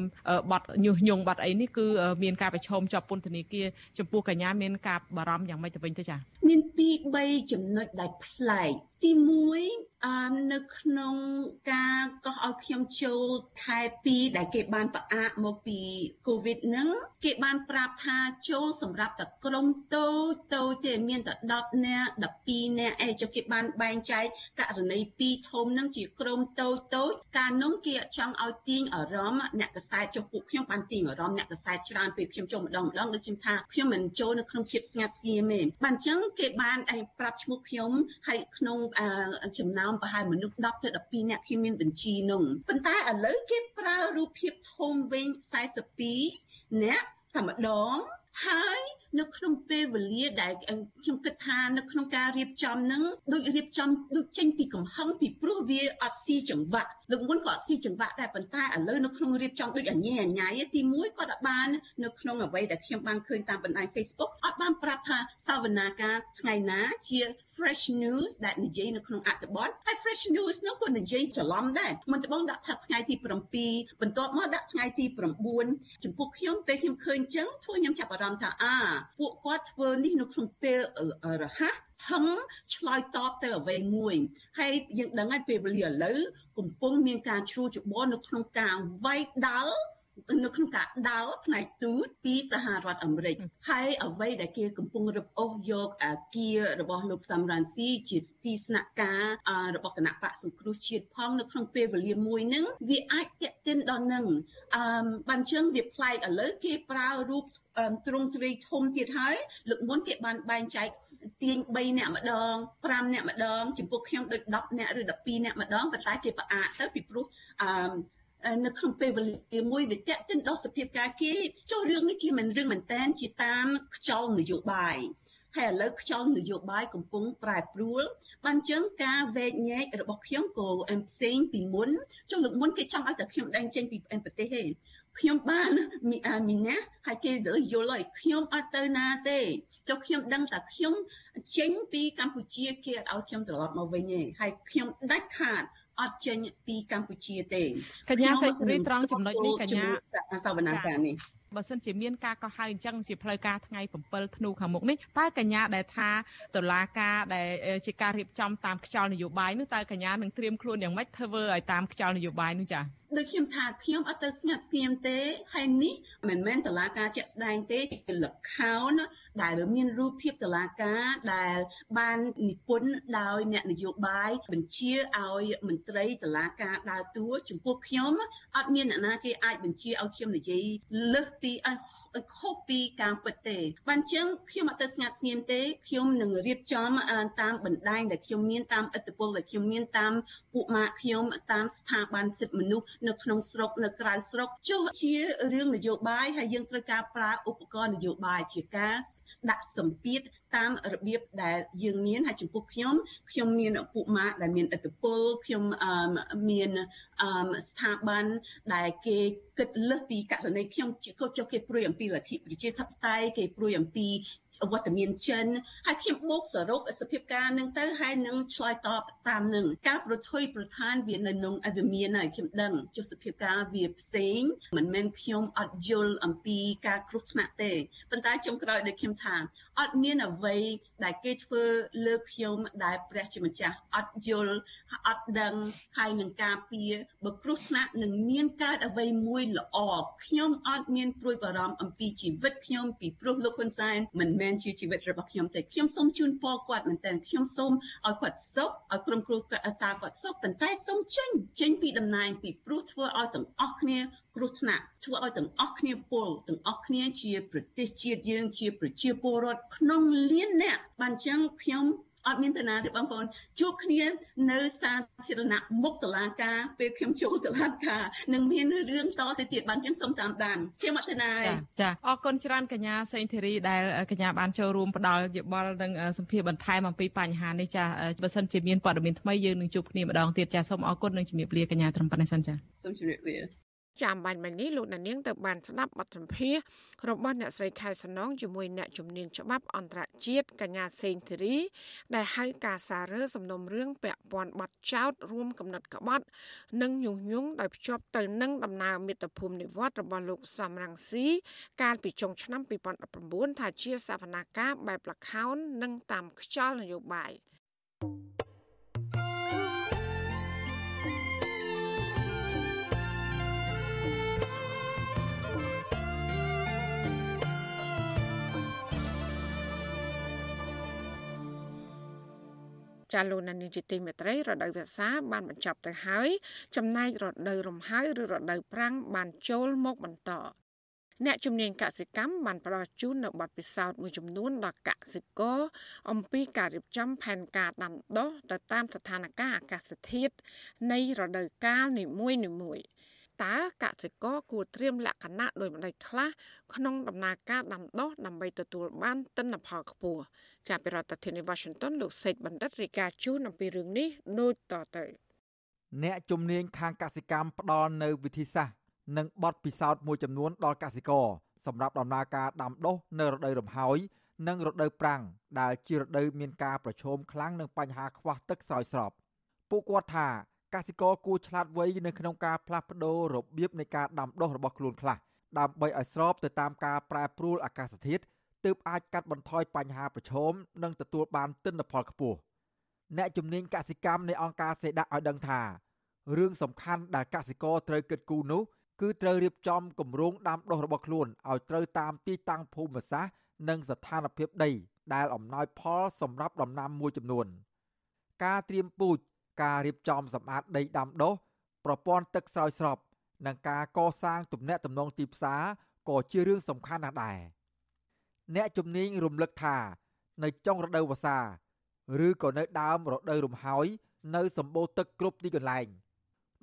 បទញុះញង់បទអីនេះគឺមានការប្រឈមជាប់ពន្ធនាគារចំពោះកញ្ញាមានការបារម្ភយ៉ាងម៉េចទៅវិញទៅចា៎មានពីរ3ចំណុចដែលប្លែកទី1អឺនៅក្នុងការកោះឲ្យខ្ញុំចូលខែ2ដែលគេបានផ្អាកមកពី COVID ហ្នឹងគេបានប្រាប់ថាចូលសម្រាប់តែក្រុមតូចតូចទេមានតែ10នាក់12នាក់អីចុះគេបានបែងចែកករណី2ធំហ្នឹងជាក្រុមតូចតូចការនោះគេចង់ឲ្យទាញអារម្មណ៍អ្នកកសែតចុះពួកខ្ញុំបានទាញអារម្មណ៍អ្នកកសែតច្រើនពេលខ្ញុំចូលម្ដងម្ដងដូចខ្ញុំថាខ្ញុំមិនចូលនៅក្នុងភាពស្ងាត់ស្ងៀមទេបានអញ្ចឹងគេបានឯប្រាប់ឈ្មោះខ្ញុំហើយក្នុងចំណោមប្រហែលមនុស្ស10ទៅ12នាក់ខ្ញុំមានបញ្ជីនោះប៉ុន្តែឥឡូវគេប្រើរូបភាពធំវិញ42នាក់តែម្ដងហើយនៅក្នុងពេលវេលាដែលខ្ញុំគិតថានៅក្នុងការរៀបចំហ្នឹងដូចរៀបចំដូចចេញពីកំហឹងពីព្រោះវាអត់ស៊ីចង្វាក់លោកមុនក៏អត់ស៊ីចង្វាក់ដែរប៉ុន្តែឥឡូវនៅក្នុងរៀបចំដូចអញ្ញាអញ្ញាទី1គាត់អត់បាននៅក្នុងអ្វីដែលខ្ញុំបានឃើញតាមបណ្ដាញ Facebook អត់បានប្រាប់ថាសវនាការថ្ងៃណាជា fresh news ដែលនិយាយនៅក្នុងអត្ថបទហើយ fresh news នោះក៏និយាយច្រឡំដែរមុនត្បូងដាក់ថាថ្ងៃទី7បន្ទាប់មកដាក់ថ្ងៃទី9ចំពោះខ្ញុំពេលខ្ញុំឃើញចឹងធ្វើខ្ញុំចាប់អារម្មណ៍ថាអាពួកគាត់ធ្វើនេះនៅក្នុងពេលរហ័សហឹងឆ្លើយតបទៅអ្វីមួយហើយយើងដឹងហើយពេលវេលាឥឡូវកំពុងមានការជ្រួលច្បល់នៅក្នុងការវាយដាល់ នៅក្នុងការដោតផ្នែកទូតពីសហរដ្ឋអាមេរិកហើយអ្វីដែលគេកំពុងរឹបអូសយកអាគាររបស់លោកសំរ៉ាន់ស៊ីជាទីស្នាក់ការរបស់គណៈបកសង្គ្រោះជាតិផងនៅក្នុងពេលវេលាមួយហ្នឹងវាអាចតេតិនដល់នឹងអឺបានជឹងវាប្លែកឥឡូវគេប្រើរូបទ្រង់ទ្រីធំទៀតហើយលើកមុនគេបានបែងចែកទាញ3អ្នកម្ដង5អ្នកម្ដងចំពោះខ្ញុំដូច10អ្នកឬ12អ្នកម្ដងប៉ុន្តែគេផ្អាកទៅពីព្រោះអឺ នៅក្នុងពេលវេលាមួយវាតេតិនដល់សភាពការគេចុះរឿងនេះជាមិនរឿងមែនតែនជាតាមខ្យល់នយោបាយហើយឥឡូវខ្យល់នយោបាយកំពុងប្រែប្រួលបានចឹងការវែកញែករបស់ខ្ញុំក៏ផ្សេងពីមុនចុះលើកមុនគេចង់ឲ្យតែខ្ញុំដែងចេញពីប្រទេសទេខ្ញុំបានមីអាមីណាហើយគេទៅយល់ហើយខ្ញុំអត់ទៅណាទេចុះខ្ញុំដឹងតែខ្ញុំចេញពីកម្ពុជាគេអត់ឲ្យខ្ញុំត្រឡប់មកវិញទេហើយខ្ញុំដាច់ខាត អត់ចេញពីកម្ពុជាទេកញ្ញាសេរីត្រង់ចំណុចនេះកញ្ញាសវនាការនេះបើសិនជាមានការកោះហៅអញ្ចឹងជាផ្លូវការថ្ងៃ7ធ្នូខាងមុខនេះតើកញ្ញាដែលថាតឡាការដែលជាការរៀបចំតាមខ្យល់នយោបាយនោះតើកញ្ញានឹងត្រៀមខ្លួនយ៉ាងម៉េចធ្វើឲ្យតាមខ្យល់នយោបាយនោះចា៎ដូចខ្ញុំថាខ្ញុំអត់ទៅស្ងាត់ស្ងៀមទេហើយនេះមិនមែនតឡាការជាក់ស្ដែងទេជាលក្ខោនដែលមានរូបភាពតឡាការដែលបាននិពន្ធដោយអ្នកនយោបាយបញ្ជាឲ្យមន្ត្រីតឡាការដើរតួចំពោះខ្ញុំអត់មានអ្នកណាគេអាចបញ្ជាឲ្យខ្ញុំនិយាយលើសពីខុសពីការពិតទេបានចឹងខ្ញុំអត់ទៅស្ងាត់ស្ងៀមទេខ្ញុំនឹងរៀបចំតាមបណ្ដាញដែលខ្ញុំមានតាមឥទ្ធិពលដែលខ្ញុំមានតាមពួកម៉ាក់ខ្ញុំតាមស្ថាប័នសិទ្ធិមនុស្សនៅក្នុងស្រុកនៅក្រៅស្រុកចុះជារឿងនយោបាយហើយយើងត្រូវការប្រើឧបករណ៍នយោបាយជាការដាក់សម្ពាធតាមរបៀបដែលយើងមានហើយចំពោះខ្ញុំខ្ញុំមានពួកម៉ាក់ដែលមានឥទ្ធិពលខ្ញុំមានស្ថាប័នដែលគេគិតលើសពីករណីខ្ញុំចុះគេព្រួយអំពីលទ្ធិប្រជាធិបតេយ្យគេព្រួយអំពីវត្តមានចិនហើយខ្ញុំបូកសរុបសភាពការនឹងទៅហើយនឹងឆ្លើយតបតាមនឹងការប្រថុយប្រឋានវានៅក្នុងអវិមានហើយខ្ញុំដឹងចុះសភាពការវាផ្សេងមិនមែនខ្ញុំអត់យល់អំពីការគ្រោះថ្នាក់ទេប៉ុន្តែចុងក្រោយដូចខ្ញុំថាអត់មានអ្វីដែលគេធ្វើលើខ្ញុំដែលព្រះជាម្ចាស់អត់យល់អត់ដឹងហើយនឹងការពារបើគ្រោះថ្នាក់នឹងមានកើតអ្វីមួយល្អខ្ញុំអត់មានព្រួយបារម្ភអំពីជីវិតខ្ញុំពីព្រោះលោកហ៊ុនសែនមិនមែនជាជីវិតរបស់ខ្ញុំទេខ្ញុំសូមជូនពរគាត់មែនតើខ្ញុំសូមឲ្យគាត់សុខឲ្យក្រុមគ្រួសារអាសាគាត់សុខប៉ុន្តែសូមចេញចេញពីតំណែងពីព្រោះធ្វើឲ្យទាំងអស់គ្នាគ្រោះថ្នាក់ធ្វើឲ្យទាំងអស់គ្នាពលទាំងអស់គ្នាជាប្រទេសជាតិយើងជាប្រជាពលរដ្ឋក្នុងលានអ្នក បានចឹងខ្ញុំអត់មានតាណាទេបងប្អូនជួបគ្នានៅសាធារណៈមុខតឡាការពេលខ្ញុំចូលតឡាការនឹងមានរឿងតទៅទៀតបានចឹងសូមតាមដានខ្ញុំអត់តាណាចាអរគុណច្រើនកញ្ញាសេងធីរីដែលកញ្ញាបានចូលរួមផ្ដល់យោបល់និងសម្ភារបន្ថែមអំពីបញ្ហានេះចាបើសិនជាមានព័ត៌មានថ្មីយើងនឹងជួបគ្នាម្ដងទៀតចាសូមអរគុណនិងជំរាបលាកញ្ញាត្រឹមប៉ុណ្ណេះសិនចាសូមជម្រាបលា ចាំបាញ់មិញនេះលោកអ្នកនាងទៅបានស្ដាប់បទសម្ភាសរបស់អ្នកស្រីខែសំណងជាមួយអ្នកជំនាញច្បាប់អន្តរជាតិកញ្ញាសេងធីរី ដែលហៅការសាររើសំណុំរឿងពាក់ព័ន្ធបទចោតរួមកំណត់ក្បត់ និងញុះញង់ដោយភ្ជាប់ទៅនឹងដំណើរមាតុភូមិនិវត្តរបស់លោកសំរងស៊ីកាលពីចុងឆ្នាំ2019ថាជាសវនាការបែបលខោននិងតាមខ្យល់នយោបាយ thank you ចាលោកនានីជាទីមេត្រីរដូវវស្សាបានបញ្ចប់ទៅហើយ ចំណែករដូវរំហើយឬរដូវប្រាំងបានចូលមកបន្តអ្នកជំនាញកសិកម្មបានផ្ដល់ជូននៅបទពិសោធន៍មួយចំនួនដល់កសិករអំពីការរៀបចំផែនការដាំដុះទៅតាមស្ថានភាពអាកាសធាតុនៃរដូវកាលនីមួយៗ តើកសិករគួរត្រៀមលក្ខណៈដោយម្ដេចខ្លះក្នុងដំណើរការដាំដុះដើម្បីទទួលបានទិន្នផលខ្ពស់ចាប់ពីរដ្ឋធានី Washington លោកសេកបណ្ឌិតរាយការណ៍ជូនអំពីរឿងនេះដូចតទៅអ្នកជំនាញខាងកសិកម្មផ្ដល់នៅវិធីសាស្ត្រនិងបទពិសោធន៍មួយចំនួនដល់កសិករសម្រាប់ដំណើរការដាំដុះនៅរដូវរំហើយ និងរដូវប្រាំងដែលជារដូវមានការប្រឈមខ្លាំងនឹងបញ្ហាខ្វះទឹកស្រោចស្រពពួកគាត់ថា កសិករគួរឆ្លាតវៃនៅក្នុងការផ្លាស់ប្ដូររបៀបនៃការដាំដុះរបស់ខ្លួនខ្លះដើម្បីឲ្យស្របទៅតាមការប្រែប្រួលអាកាសធាតុទើបអាចកាត់បន្ថយបញ្ហាប្រឈមនិងទទួលបានទិន្នផលខ្ពស់អ្នកជំនាញកសិកម្មនៃអង្គការសេដាក់ឲ្យដឹងថារឿងសំខាន់ដែលកសិករត្រូវគិតគូរនោះគឺត្រូវរៀបចំគម្រោងដាំដុះរបស់ខ្លួនឲ្យត្រូវតាមទីតាំងភូមិសាស្ត្រនិងស្ថានភាពដីដែលអំណោយផលសម្រាប់ដំណាំមួយចំនួន ការត្រៀមពូជ ការរៀបចំសម្អាតដីដាំដុះប្រព័ន្ធទឹកស្រោចស្រពនិងការកសាងទំនាក់ទំនងទីផ្សារក៏ជារឿងសំខាន់ណាស់ដែរអ្នកជំនាញរំលឹកថានៅចុងរដូវវស្សា ឬក៏នៅដើមរដូវរំហើយ នៅសម្បូរទឹកគ្រប់ទីកន្លែង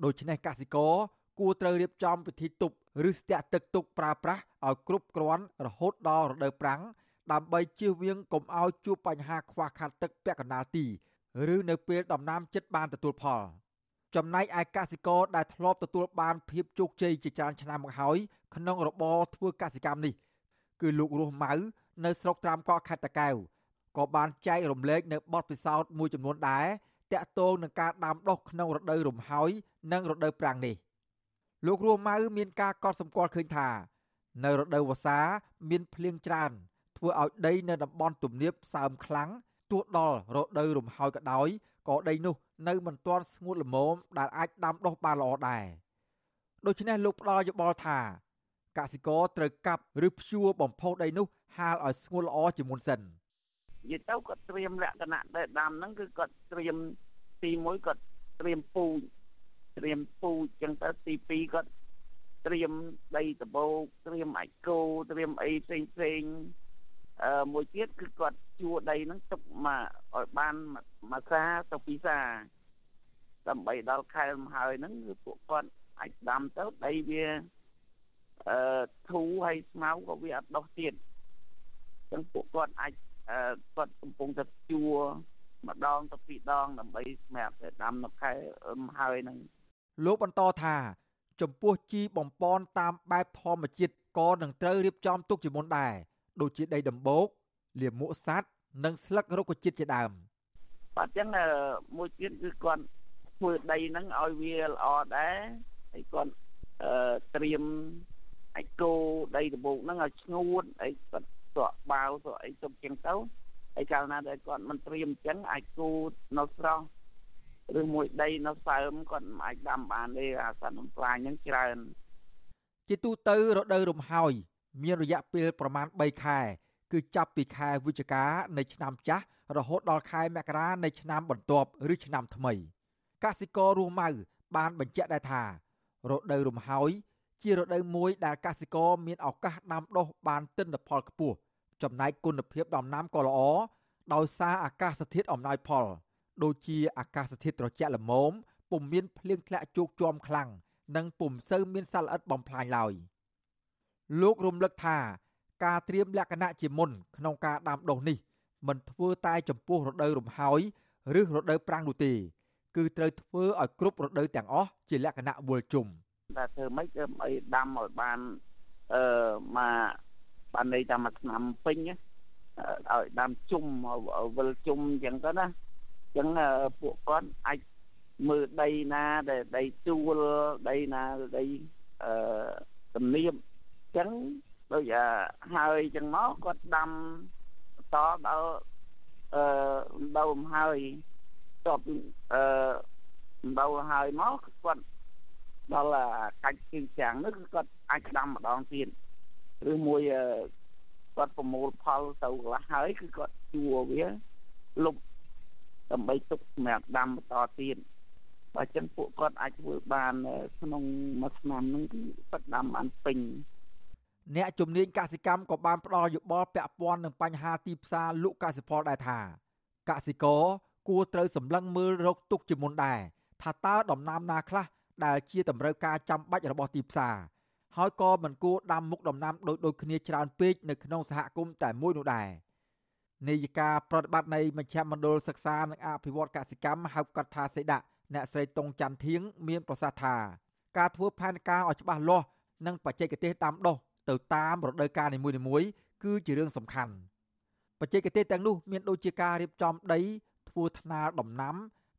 ដូច្នេះកសិករគួរត្រូវរៀបចំពិធីទប់ឬស្ទាក់ទឹកទុកប្រើប្រាស់ឲ្យគ្រប់គ្រាន់រហូតដល់រដូវប្រាំងដើម្បីជៀសវាងកុំឲ្យជួបបញ្ហាខ្វះខាតទឹកពាក់កណ្ដាលទី ឬនៅពេលដំណាំចិត្តបានទទួលផល ចំណែកឯកសិករដែលធ្លាប់ទទួលបានភាពជោគជ័យជាច្រើនឆ្នាំមកហើយក្នុងរបរធ្វើកសិកម្មនេះគឺលោករស់ម៉ៅនៅស្រុកត្រាំកក់ខេត្តតាកែវក៏បានចែករំលែកនៅបទពិសោធន៍មួយចំនួនដែរតាក់ទងនឹងការដាំដុះក្នុងរដូវរំហើយនិងរដូវប្រាំងនេះ។លោករស់ម៉ៅមានការកត់សម្គាល់ឃើញថានៅរដូវវស្សាមានភ្លៀងច្រើនធ្វើឲ្យដីនៅតំបន់ទំនាបសើមខ្លាំង ទោះដល់រដូវរំហើយក៏ដោយក៏ដីនោះនៅមិនទាន់ស្ងួតល្មមដែលអាចដាំដុះបានល្អដែរដូច្នេះលោកផ្ដល់យោបល់ថាកសិករត្រូវកាប់ឬភ្ជួរបំផុសដីនោះហាលឲ្យស្ងួតល្អជាមុនសិននិយាយទៅគាត់ត្រៀមលក្ខណៈដែលដាំហ្នឹងគឺគាត់ត្រៀមទី1គាត់ត្រៀមពូជត្រៀមពូជចឹងទៅទី2គាត់ត្រៀមដីដបោកត្រៀមអាចគោត្រៀមអីផ្សេងផ្សេងអឺ មួយទៀតគឺគាត់ជួដីហ្នឹងទុកមកឲ្យបានមួយសាទៅពីរសាដើម្បីដល់ខែមហើយហ្នឹងគឺពួកគាត់អាចដាំទៅដីវាអឺធូរហើយស្មៅក៏វាអត់ដុះទៀតចឹងពួកគាត់អាចគាត់កំពុងតែជួម្ដងទៅពីរដងដើម្បីសម្រាប់តែដាំនៅខែហើយហ្នឹងលោកបន្តថាចំពោះជីបំពន់តាមបែបធម្មជាតិក៏នឹងត្រូវរៀបចំទុកជាមុនដែរ ដូចជាដីដំបូកលាមកសัตว์និងស្លឹករុក្ខជាតិជាដើមបាទចឹងមួយទៀតគឺគាត់ធ្វើដីហ្នឹងឲ្យវាល្អដែរហើយគាត់អឺត្រៀមអាចគោដីដំបូកហ្នឹងឲ្យស្ងួតហើយគាត់ស្រក់បាវស្រក់អីទុកចឹងទៅហើយកាលណាដែលគាត់មិនត្រៀមចឹងអាចគូនៅស្រស់ឬមួយដីនៅសើមគាត់មិនអាចដាំបានទេអាសត្វបំផ្លាញហ្នឹងច្រើន ជាទូទៅរដូវរំហើយ មានរយៈពេលប្រមាណ3ខែ គឺចាប់ពីខែវិច្ឆិកានៃឆ្នាំចាស់រហូតដល់ខែមករានៃឆ្នាំបន្ទាប់ឬឆ្នាំថ្មីកសិកររស់ម៉ៅបានបញ្ជាក់ដែរថារដូវរំហើយជារដូវមួយដែលកសិករមានឱកាសដាំដុះបានទិន្នផលខ្ពស់ចំណែកគុណភាពដំណាំក៏ល្អដោយសារអាកាសធាតុអំណោយផល ដូចជាអាកាសធាតុត្រជាក់ល្មមពុំមានភ្លៀងធ្លាក់ជោកជាំខ្លាំងនិងពុំសូវមានសត្វល្អិតបំផ្លាញឡើយ លោករំលឹកថាការត្រៀមលក្ខណៈជាមុនក្នុងការដាំដុះនេះមិនធ្វើតែចំពោះរដូវរំហើយឬរដូវប្រាំងនោះទេ គឺត្រូវធ្វើឲ្យគ្រប់រដូវទាំងអស់ជាលក្ខណៈវល់ជុំតែធ្វើម៉េចដើម្បីដាំឲ្យបានអឺមកបានន័យថាមួយឆ្នាំពេញឲ្យដាំជុំវិលជុំអញ្ចឹងទៅណាចឹងពួកគាត់អាចមើលដីណាដែលដីជួលដីណាដីអឺទំនៀម ចឹងដូចហើយចឹងមកគាត់ដាំតដល់អឺដូវហើយតបអឺដូវហើយមកគាត់ដល់កាច់ជើងចាំងនោះគឺគាត់អាចដាំម្ដងទៀតឬមួយគាត់ប្រមូលផលទៅកន្លះហើយគឺគាត់ជួវាលុបដើម្បីទុកសម្រាប់ដាំបន្តទៀតបើចឹងពួកគាត់អាចធ្វើបានក្នុងមួយឆ្នាំហ្នឹងគឺគាត់ដាំបានពេញ អ្នកជំនាញកសិកម្មក៏បានផ្ដល់យោបល់ពាក់ព័ន្ធនឹងបញ្ហាទីផ្សារលក់កសិផលដែរថាកសិករគួរត្រូវសម្លឹងមើលរកទុកជាមុនដែរថាតើដំណាំណាខ្លះដែលជាតម្រូវការចាំបាច់របស់ទីផ្សារហើយក៏មិនគួរដាំមុខដំណាំដូចដូចគ្នាច្រើនពេកនៅក្នុងសហគមន៍តែមួយនោះដែរនាយិកាប្រតិបត្តិនៃមជ្ឈមណ្ឌលសិក្សានិងអភិវឌ្ឍកសិកម្មហៅកាត់ថាសេដាក់អ្នកស្រីតុងច័ន្ទធៀងមានប្រសាសន៍ថាការធ្វើផែនការឲ្យច្បាស់លាស់និងបច្ចេកទេសដាំដុះ ទៅតាមរដូវកាលនីមួយៗគឺជារឿងសំខាន់បច្ចេកទេសទាំងនោះមានដូចជាការរៀបចំដី ធ្វើថ្នាលដំណាំ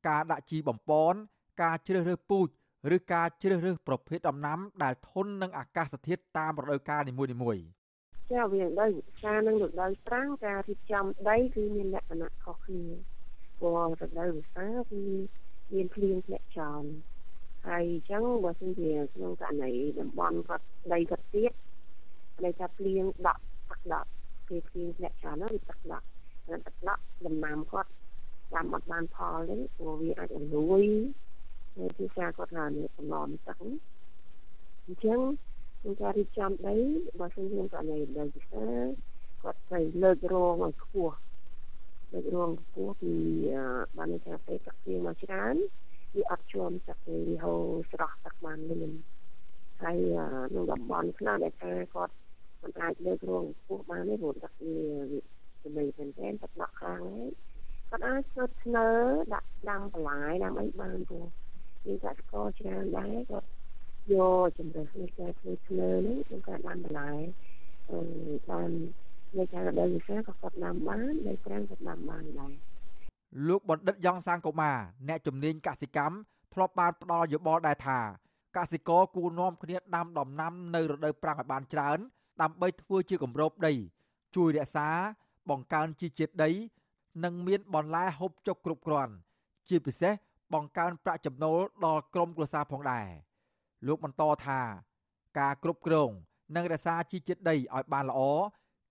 ការដាក់ជីបំពន់ការជ្រើសរើសពូជឬការជ្រើសរើសប្រភេទដំណាំ ដែលធន់នឹងអាកាសធាតុតាមរដូវកាលនីមួយៗចាវាដោយវិសានិងរដូវប្រាំងការរៀបចំដីគឺមានលក្ខណៈខុសគ្នាព្រោះរដូវវិសាគឺមានភ្លៀងធ្លាក់ចោលហើយអញ្ចឹងបើសិនជាក្នុងករណីតំបន់គាត់ដីគាត់ទៀត ដីថាភ្លៀងដក់ទឹកដក់ពេលភ្លៀងធ្លាក់ចោលនោះវាទឹកដក់ហើយទឹកដក់ដំណាំគាត់តាមអត់បានផលទេព្រោះវាអាចអលួយហើយទីផ្សារគាត់ថានេះកំឡំទឹកអញ្ចឹងក្នុងការរៀបចំដីបើសិនជាករណីដីពិសេសគាត់ត្រូវលើករងឲ្យខ្ពស់លើករងខ្ពស់ពីបានន័យថាពេលទឹកភ្លៀងមកច្រើនវាអត់ជួមទឹកទេវាហូរស្រស់ទឹកបានលឿនហើយក្នុងតំបន់ខ្លះដែលថាគាត់ មិនអាចលើករងខ្ពស់បានទេព្រោះទឹកវាចំណីមែនទែនទឹកដក់ខ្លាំងហើយគាត់អាចស្នើស្នើដាក់ដាំបន្លែដាំអីបានព្រោះមានកសិករច្រើនដែរគាត់យកជំរើសនៃការធ្វើធ្នើនេះក្នុងការដាំបន្លែអឺបាននៃការដើរវិសាក៏គាត់ដាំបានដីប្រាំងក៏ដាំបានដែរលោកបណ្ឌិតយ៉ងសាងកុមារអ្នកជំនាញកសិកម្មធ្លាប់បានផ្ដល់យោបល់ដែរថាកសិករគួរនាំគ្នាដាំដំណាំនៅរដូវប្រាំងឲ្យបានច្រើន ដើម្បីធ្វើជាគម្របដី ជួយរក្សា បង្កើនជីជាតិដី និងមានបន្លែហូបចុកគ្រប់គ្រាន់ ជាពិសេសបង្កើនប្រាក់ចំណូលដល់ក្រុមគ្រួសារផងដែរលោកបន្តថា ការគ្រប់គ្រង និងរក្សាជីជាតិដីឲ្យបានល្អ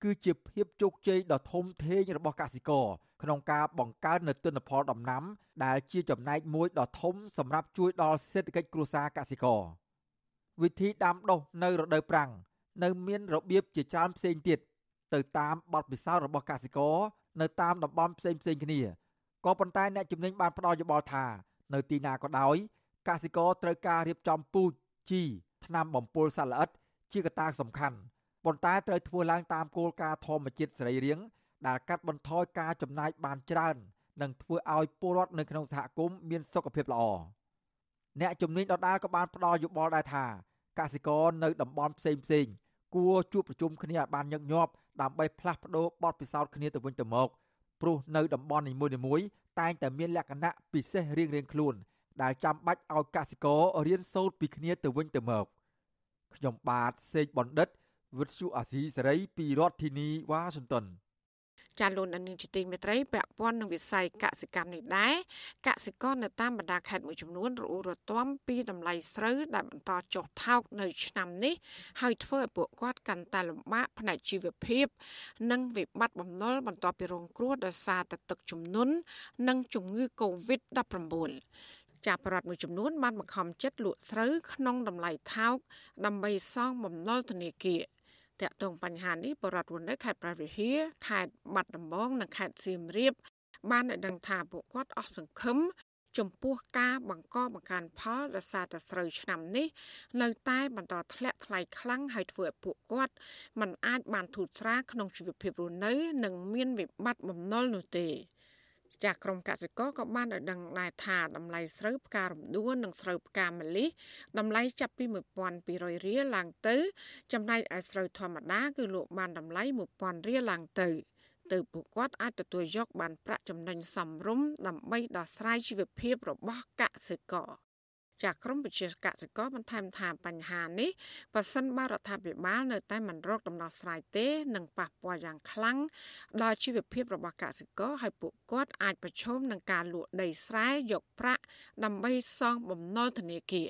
គឺជាភាពជោគជ័យដ៏ធំធេងរបស់កសិករក្នុងការបង្កើននូវទិន្នផលដំណាំ ដែលជាចំណែកមួយដ៏ធំសម្រាប់ជួយដល់សេដ្ឋកិច្ចគ្រួសារកសិករវិធីដាំដុះនៅរដូវប្រាំង នៅមានរបៀបជាច្រើនផ្សេងទៀតទៅតាមបទពិសោធន៍របស់កសិករនៅតាមតំបន់ផ្សេងផ្សេងគ្នាក៏ប៉ុន្តែអ្នកជំនាញបានផ្ដល់យោបល់ថា នៅទីណាក៏ដោយកសិករត្រូវការរៀបចំពូជជីថ្នាំបំពុលសត្វល្អិត ជាកត្តាសំខាន់ប៉ុន្តែត្រូវធ្វើឡើងតាមគោលការណ៍ធម្មជាតិសេរីរាង្គដែលកាត់បន្ថយការចំណាយបានច្រើននិងធ្វើឲ្យពលរដ្ឋនៅក្នុងសហគមន៍មានសុខភាពល្អអ្នកជំនាញដដាលក៏បានផ្ដល់យោបល់ដែរថាកសិករនៅតំបន់ផ្សេងផ្សេង គួរជួបប្រជុំគ្នាឲ្យបានញឹកញាប់ដើម្បីផ្លាស់ប្ដូរបទពិសោធន៍គ្នាទៅវិញទៅមកព្រោះនៅតំបន់នីមួយៗតែងតែមានលក្ខណៈពិសេសរៀងៗខ្លួន ដែលចាំបាច់ឲ្យកសិកររៀនសូត្រពីគ្នាទៅវិញទៅមកខ្ញុំបាទសេកបណ្ឌិតវិទ្យុអាស៊ីសេរីពីរដ្ឋធានីវ៉ាស៊ីនតោន ចាលោកនានីជាទីមេត្រីពាក់ព័ន្ធនឹងវិស័យកសិកម្មនេះដែរកសិករនៅតាមបណ្ដាខេត្តមួយចំនួនរអ៊ូរទាំពីតម្លៃស្រូវដែលបន្តចុះថោកនៅឆ្នាំនេះហើយធ្វើឲ្យពួកគាត់កាន់តែលំបាកផ្នែកជីវភាព និងវិបត្តិបំណុលបន្ទាប់ពីរងគ្រោះដោយសារតែទឹកជំនន់និងជំងឺ Covid-19 ចាប់ប្រដ្ឋមួយចំនួនបានបង្ខំចិត្តលក់ស្រូវក្នុងតម្លៃថោកដើម្បីសងបំណុលធនាគារ តាក់ទងបញ្ហានេះបរដ្ឋរស់នៅខេត្តព្រះវិហារខេត្តបាត់ដំបងនិងខេត្តសៀមរាប បានឲ្យដឹងថាពួកគាត់អស់សង្ឃឹមចំពោះការបង្កបង្កើនផលដោយសារតែស្រូវឆ្នាំនេះ នៅតែបន្តធ្លាក់ថ្លៃខ្លាំងហើយធ្វើឲ្យពួកគាត់មិនអាចបានធូរស្រាលក្នុងជីវភាពរស់នៅ និងមានវិបត្តិបំណុលនោះទេ ចាស់ក្រុមកសិករក៏បានឲ្យដឹងដែរថាតម្លៃស្រូវផ្ការំដួលនិងស្រូវផ្កាម្លិះតម្លៃចាប់ពី1200រៀលឡើងទៅ ចំណែកឯស្រូវធម្មតាគឺលក់បានតម្លៃ1000រៀលឡើងទៅទៅពួកគាត់អាចទទួលយកបានប្រាក់ចំណេញសមរម្យដើម្បីដោះស្រាយជីវភាពរបស់កសិករ ចាក្រមវិជាកសិករបន្ថែមថាបញ្ហានេះប៉ះសិនបរដ្ឋាភិបាលនៅតែមិនរកដំណោះស្រាយទេនឹងប៉ះពាល់យ៉ាងខ្លាំងដល់ជីវភាពរបស់កសិករហើយពួកគាត់អាចប្រឈមនឹងការលក់ដីស្រែយកប្រាក់ដើម្បីសងបំណុលធនាគារ